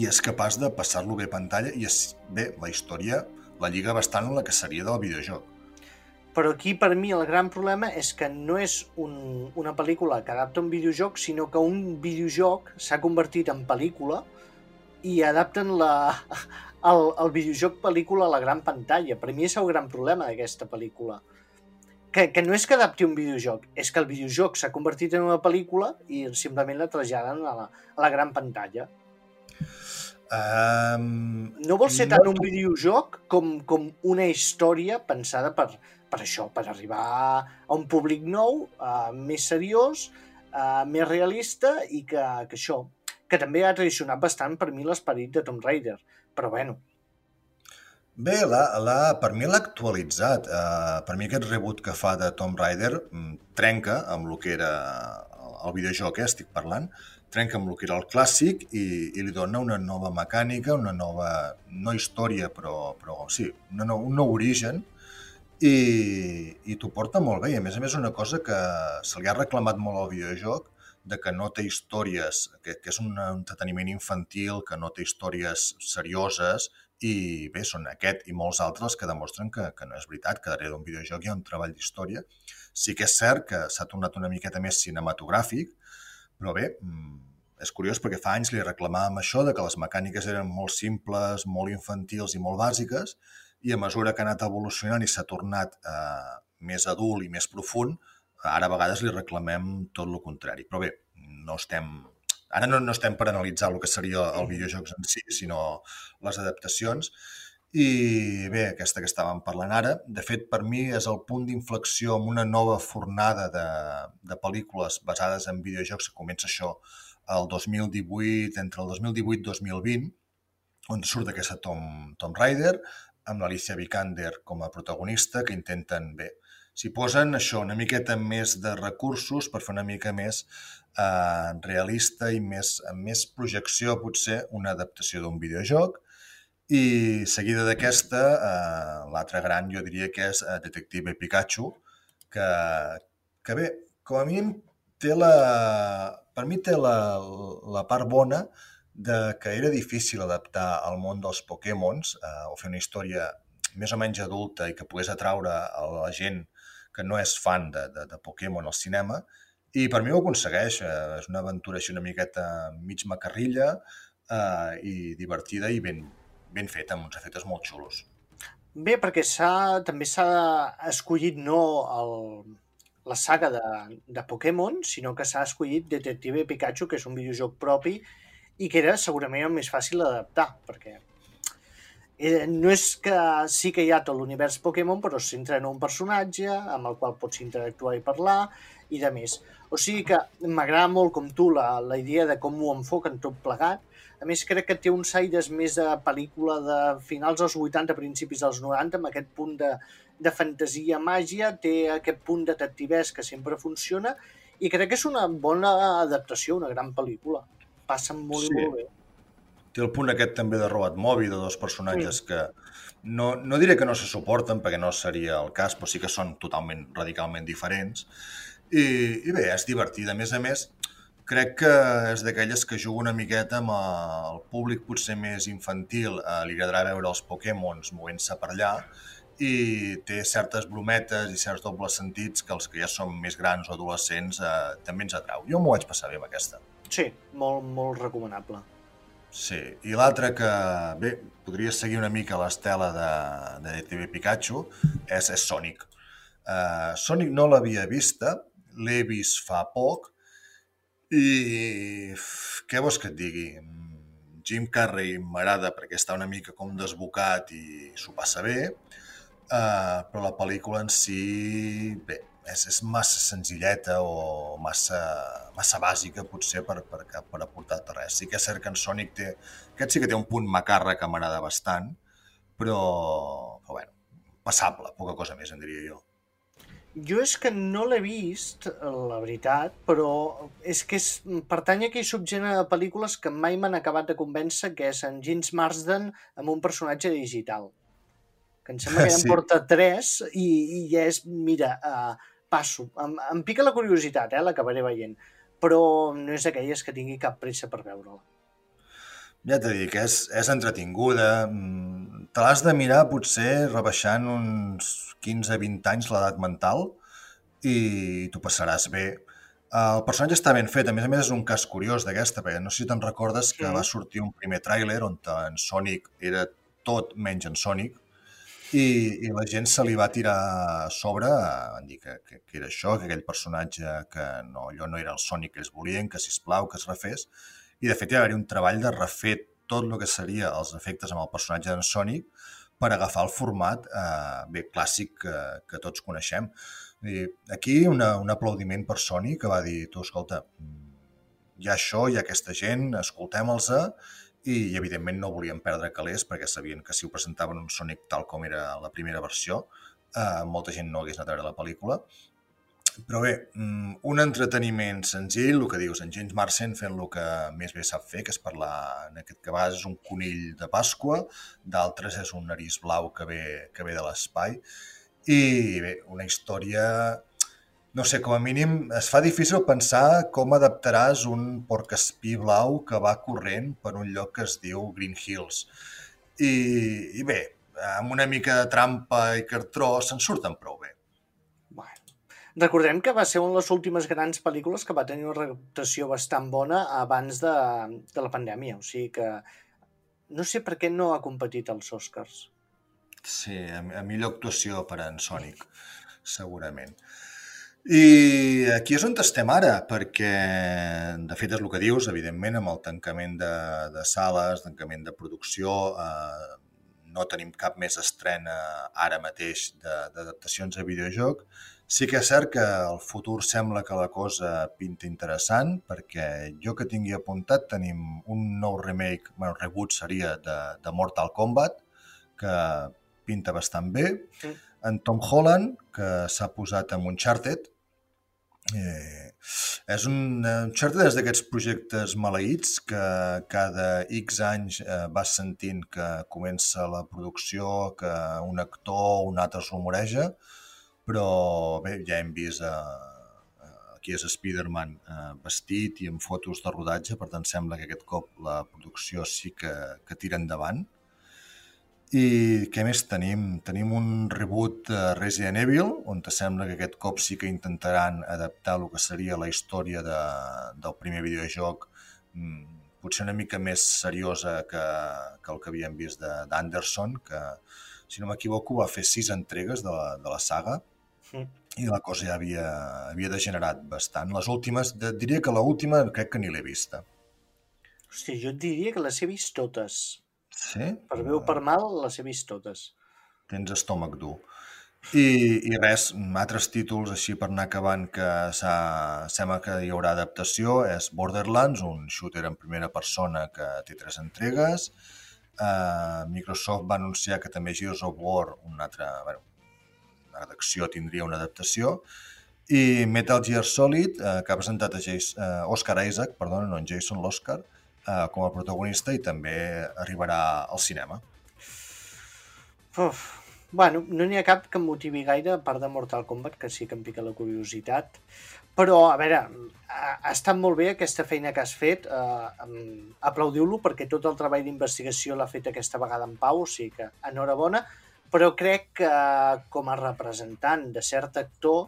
i és capaç de passar-lo bé a pantalla i és, bé, la història la lliga bastant la que seria del videojoc. Però aquí, per mi, el gran problema és que no és un, una pel·lícula que adapta un videojoc, sinó que un videojoc s'ha convertit en pel·lícula i adapten la, el, el videojoc pel·lícula a la gran pantalla. Per mi és el gran problema d'aquesta pel·lícula. Que, que no és que adapti un videojoc, és que el videojoc s'ha convertit en una pel·lícula i simplement la traslladen a la, a la gran pantalla. Um, no vol ser tant un videojoc com, com una història pensada per, per això, per arribar a un públic nou, uh, més seriós, uh, més realista i que, que això, que també ha traicionat bastant per mi l'esperit de Tomb Raider però bueno. Bé, la, la, per mi l'ha actualitzat. Uh, per mi aquest reboot que fa de Tomb Raider mm, trenca amb el que era el videojoc, eh, estic parlant, trenca amb el que era el clàssic i, i li dona una nova mecànica, una nova, no història, però, però sí, una, un nou origen i, i t'ho porta molt bé. I a més a més una cosa que se li ha reclamat molt al videojoc de que no té històries, que, que és un entreteniment infantil, que no té històries serioses, i bé, són aquest i molts altres que demostren que, que no és veritat, que darrere d'un videojoc hi ha un treball d'història. Sí que és cert que s'ha tornat una miqueta més cinematogràfic, però bé, mm, és curiós perquè fa anys li reclamàvem això de que les mecàniques eren molt simples, molt infantils i molt bàsiques, i a mesura que ha anat evolucionant i s'ha tornat eh, més adult i més profund, Ara a vegades li reclamem tot el contrari. Però bé, no estem... Ara no, no estem per analitzar el que seria el videojocs en si, sinó les adaptacions. I bé, aquesta que estàvem parlant ara, de fet, per mi és el punt d'inflexió amb una nova fornada de, de pel·lícules basades en videojocs que comença això el 2018, entre el 2018 i 2020, on surt aquesta Tom, Tom Raider, amb l'Alicia Vikander com a protagonista, que intenten, bé, s'hi posen això, una miqueta més de recursos per fer una mica més eh, realista i més, amb més projecció, potser, una adaptació d'un videojoc. I seguida d'aquesta, eh, l'altra gran jo diria que és eh, Detective Pikachu, que, que bé, com a mínim té la, per mi té la, la part bona de que era difícil adaptar al món dels Pokémons eh, o fer una història més o menys adulta i que pogués atraure a la gent que no és fan de, de, de Pokémon al cinema, i per mi ho aconsegueix. Eh, és una aventura així una miqueta mig macarrilla eh, i divertida i ben, ben feta, amb uns efectes molt xulos. Bé, perquè també s'ha escollit no el, la saga de, de Pokémon, sinó que s'ha escollit Detective Pikachu, que és un videojoc propi i que era segurament el més fàcil d'adaptar, perquè eh, no és que sí que hi ha tot l'univers Pokémon, però s'entra un personatge amb el qual pots interactuar i parlar i de més. O sigui que m'agrada molt com tu la, la idea de com ho enfoquen tot plegat. A més, crec que té uns aires més de pel·lícula de finals dels 80, principis dels 90, amb aquest punt de, de fantasia, màgia, té aquest punt detectivès que sempre funciona i crec que és una bona adaptació, una gran pel·lícula. Passen molt sí. molt bé té el punt aquest també de robat mòbil, de dos personatges sí. que no, no diré que no se suporten, perquè no seria el cas, però sí que són totalment, radicalment diferents. I, i bé, és divertida. A més a més, crec que és d'aquelles que juga una miqueta amb el públic potser més infantil, eh, li agradarà veure els Pokémons movent-se per allà, i té certes brometes i certs dobles sentits que els que ja som més grans o adolescents eh, també ens atrau. Jo m'ho vaig passar bé amb aquesta. Sí, molt, molt recomanable. Sí, i l'altre que, bé, podria seguir una mica l'estela de, de TV Pikachu és, és Sonic. Uh, Sonic no l'havia vista, l'he vist fa poc i què vols que et digui? Jim Carrey m'agrada perquè està una mica com desbocat i s'ho passa bé, uh, però la pel·lícula en si, bé, és, és massa senzilleta o massa, massa bàsica potser per, per, per aportar res. Sí que és cert que en Sonic té... Aquest sí que té un punt macarra que m'agrada bastant, però, però bueno, passable, poca cosa més en diria jo. Jo és que no l'he vist, la veritat, però és que és, pertany a aquell subgènere de pel·lícules que mai m'han acabat de convèncer, que és en James Marsden amb un personatge digital. Que em sembla que ja en sí. porta tres i, i ja és, mira, uh, passo. Em, em pica la curiositat, eh? l'acabaré veient, però no és d'aquelles que tingui cap pressa per veure-la. Ja t'he dit que és, és entretinguda. Mm, te l'has de mirar potser rebaixant uns 15-20 anys l'edat mental i t'ho passaràs bé. El personatge està ben fet, a més a més és un cas curiós d'aquesta, perquè no sé si te'n recordes que Mm. va sortir un primer tràiler on en Sonic era tot menys en Sonic i, i la gent se li va tirar a sobre, van dir que, que, que era això, que aquell personatge que no, allò no era el Sonic que ells volien, que sisplau que es refés, i de fet hi va haver un treball de refer tot el que seria els efectes amb el personatge d'en Sonic per agafar el format eh, bé clàssic que, que tots coneixem. Dir, aquí una, un aplaudiment per Sony que va dir, tu, escolta, mm, hi ha això, hi ha aquesta gent, escoltem-los i, i evidentment no volien perdre calés perquè sabien que si ho presentaven un Sonic tal com era la primera versió, eh, molta gent no hagués anat a veure la pel·lícula. Però bé, mm, un entreteniment senzill, el que dius, en James Marsden fent el que més bé sap fer, que és parlar, en aquest cas és un conill de Pasqua, d'altres és un nariz blau que ve, que ve de l'espai, i bé, una història no sé, com a mínim es fa difícil pensar com adaptaràs un porc-espí blau que va corrent per un lloc que es diu Green Hills. I, i bé, amb una mica de trampa i cartró se'n surten prou bé. Recordem que va ser una de les últimes grans pel·lícules que va tenir una reputació bastant bona abans de, de la pandèmia, o sigui que no sé per què no ha competit als Oscars. Sí, a, a millor actuació per a en Sonic, segurament. I aquí és on estem ara, perquè de fet és el que dius, evidentment, amb el tancament de, de sales, tancament de producció, eh, no tenim cap més estrena ara mateix d'adaptacions a videojoc. Sí que és cert que el futur sembla que la cosa pinta interessant, perquè jo que tingui apuntat tenim un nou remake, bueno, reboot seria de, de Mortal Kombat, que pinta bastant bé. Mm. En Tom Holland, que s'ha posat amb Uncharted, Eh, és un Uncharted és d'aquests projectes maleïts que cada X anys eh, vas sentint que comença la producció, que un actor o un altre es rumoreja, però bé, ja hem vist eh, aquí és Spider-Man eh, vestit i amb fotos de rodatge, per tant sembla que aquest cop la producció sí que, que tira endavant. I què més tenim? Tenim un reboot de Resident Evil, on sembla que aquest cop sí que intentaran adaptar el que seria la història de, del primer videojoc, mm, potser una mica més seriosa que, que el que havíem vist de- d'Anderson, que, si no m'equivoco, va fer sis entregues de la, de la saga Mm. i la cosa ja havia, havia degenerat bastant. Les últimes, de, diria que l'última crec que ni l'he vista. Hòstia, jo et diria que les he vist totes. Sí? Per bé o per mal, les he vist totes. tens estómac dur. I, i res, altres títols així per anar acabant que sembla que hi haurà adaptació és Borderlands, un shooter en primera persona que té tres entregues. Uh, Microsoft va anunciar que també Gears of War, una altra, bueno, una d'acció tindria una adaptació. I Metal Gear Solid, uh, que ha presentat a Jason, uh, Oscar Isaac, perdona, no en Jason, l'Oscar, uh, com a protagonista i també arribarà al cinema. Uf. Bueno, no n'hi ha cap que em motivi gaire, a part de Mortal Kombat, que sí que em pica la curiositat. Però, a veure, ha, estat molt bé aquesta feina que has fet. Eh, Aplaudiu-lo perquè tot el treball d'investigació l'ha fet aquesta vegada en Pau, o sigui que enhorabona. Però crec que com a representant de cert actor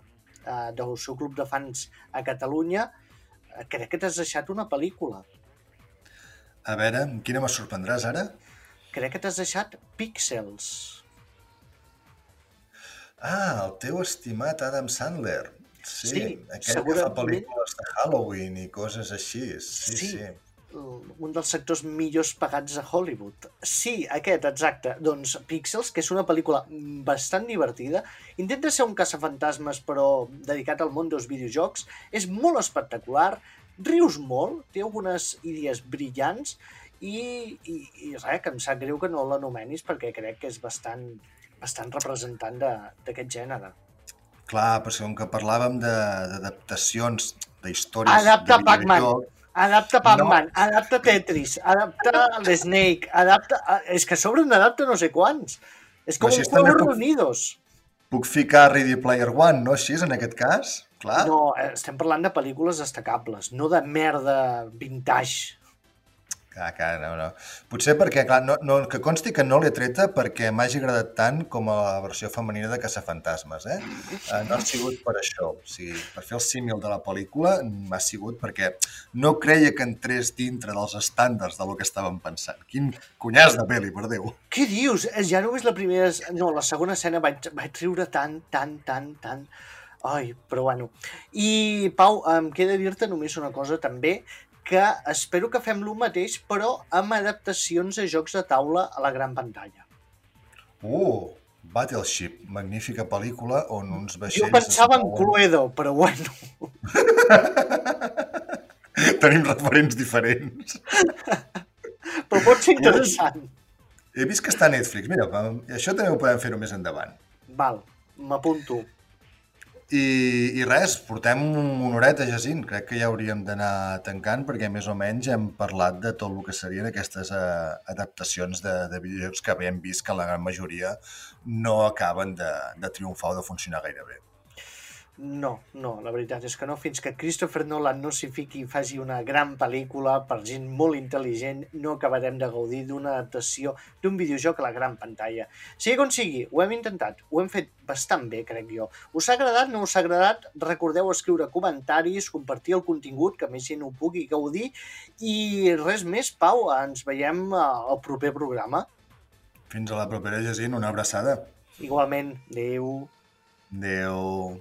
eh, del seu club de fans a Catalunya, eh, crec que t'has deixat una pel·lícula. A veure, quina me sorprendràs ara? Crec que t'has deixat Píxels. Ah, el teu estimat Adam Sandler. Sí, Sí, aquell que fa segurament. pel·lícules de Halloween i coses així. Sí, Sí. sí. Un dels sectors millors pagats a Hollywood. Sí, aquest, exacte. Doncs Pixels, que és una pel·lícula bastant divertida, intenta ser un caçafantasmes però dedicat al món dels videojocs, és molt espectacular, rius molt, té algunes idees brillants i, i, i res, que em sap greu que no l'anomenis perquè crec que és bastant, bastant representant de- d'aquest gènere. Clar, però com que parlàvem de- d'adaptacions d'històries Adapta de Pac-Man. Adapta Pac-Man, no. adapta Tetris, adapta l'Snake, adapta... És que sobre n'adapta no sé quants. És com Però si un és juego puc- reunidos. puc ficar Ready Player One, no així, en aquest cas? Clar. No, eh, estem parlant de pel·lícules destacables, no de merda vintage. Clar, clar, no, no. Potser perquè, clar, no, no, que consti que no l'he treta perquè m'hagi agradat tant com a la versió femenina de Caçafantasmes, eh? eh? No ha sigut per això. O sigui, per fer el símil de la pel·lícula m'ha sigut perquè no creia que entrés dintre dels estàndards de lo que estàvem pensant. Quin cunyàs de pel·li, per Déu! Què dius? Ja només la primera... No, la segona escena vaig, vaig riure tant, tant, tant, tant... Ai, però bueno. I, Pau, em queda dir-te només una cosa també, que espero que fem lo mateix, però amb adaptacions a jocs de taula a la gran pantalla. Uh, Battleship, magnífica pel·lícula on uns vaixells... Jo pensava en Cluedo, però bueno. Tenim referents diferents. però pot ser interessant. He vist que està a Netflix. Mira, això també ho podem fer-ho més endavant. Val, m'apunto. I, I res, portem una horeta, Jacint. Crec que ja hauríem d'anar tancant perquè més o menys hem parlat de tot el que serien aquestes uh, adaptacions de, de videojocs que hem vist que la gran majoria no acaben de, de triomfar o de funcionar gaire bé. No, no, la veritat és que no. Fins que Christopher Nolan no s'hi fiqui i faci una gran pel·lícula per gent molt intel·ligent, no acabarem de gaudir d'una adaptació d'un videojoc a la gran pantalla. Sigui com sigui, ho hem intentat, ho hem fet bastant bé, crec jo. Us ha agradat, no us ha agradat? Recordeu escriure comentaris, compartir el contingut, que més gent ho pugui gaudir, i res més, Pau, ens veiem al proper programa. Fins a la propera, Jacint, una abraçada. Igualment, adeu. Adeu.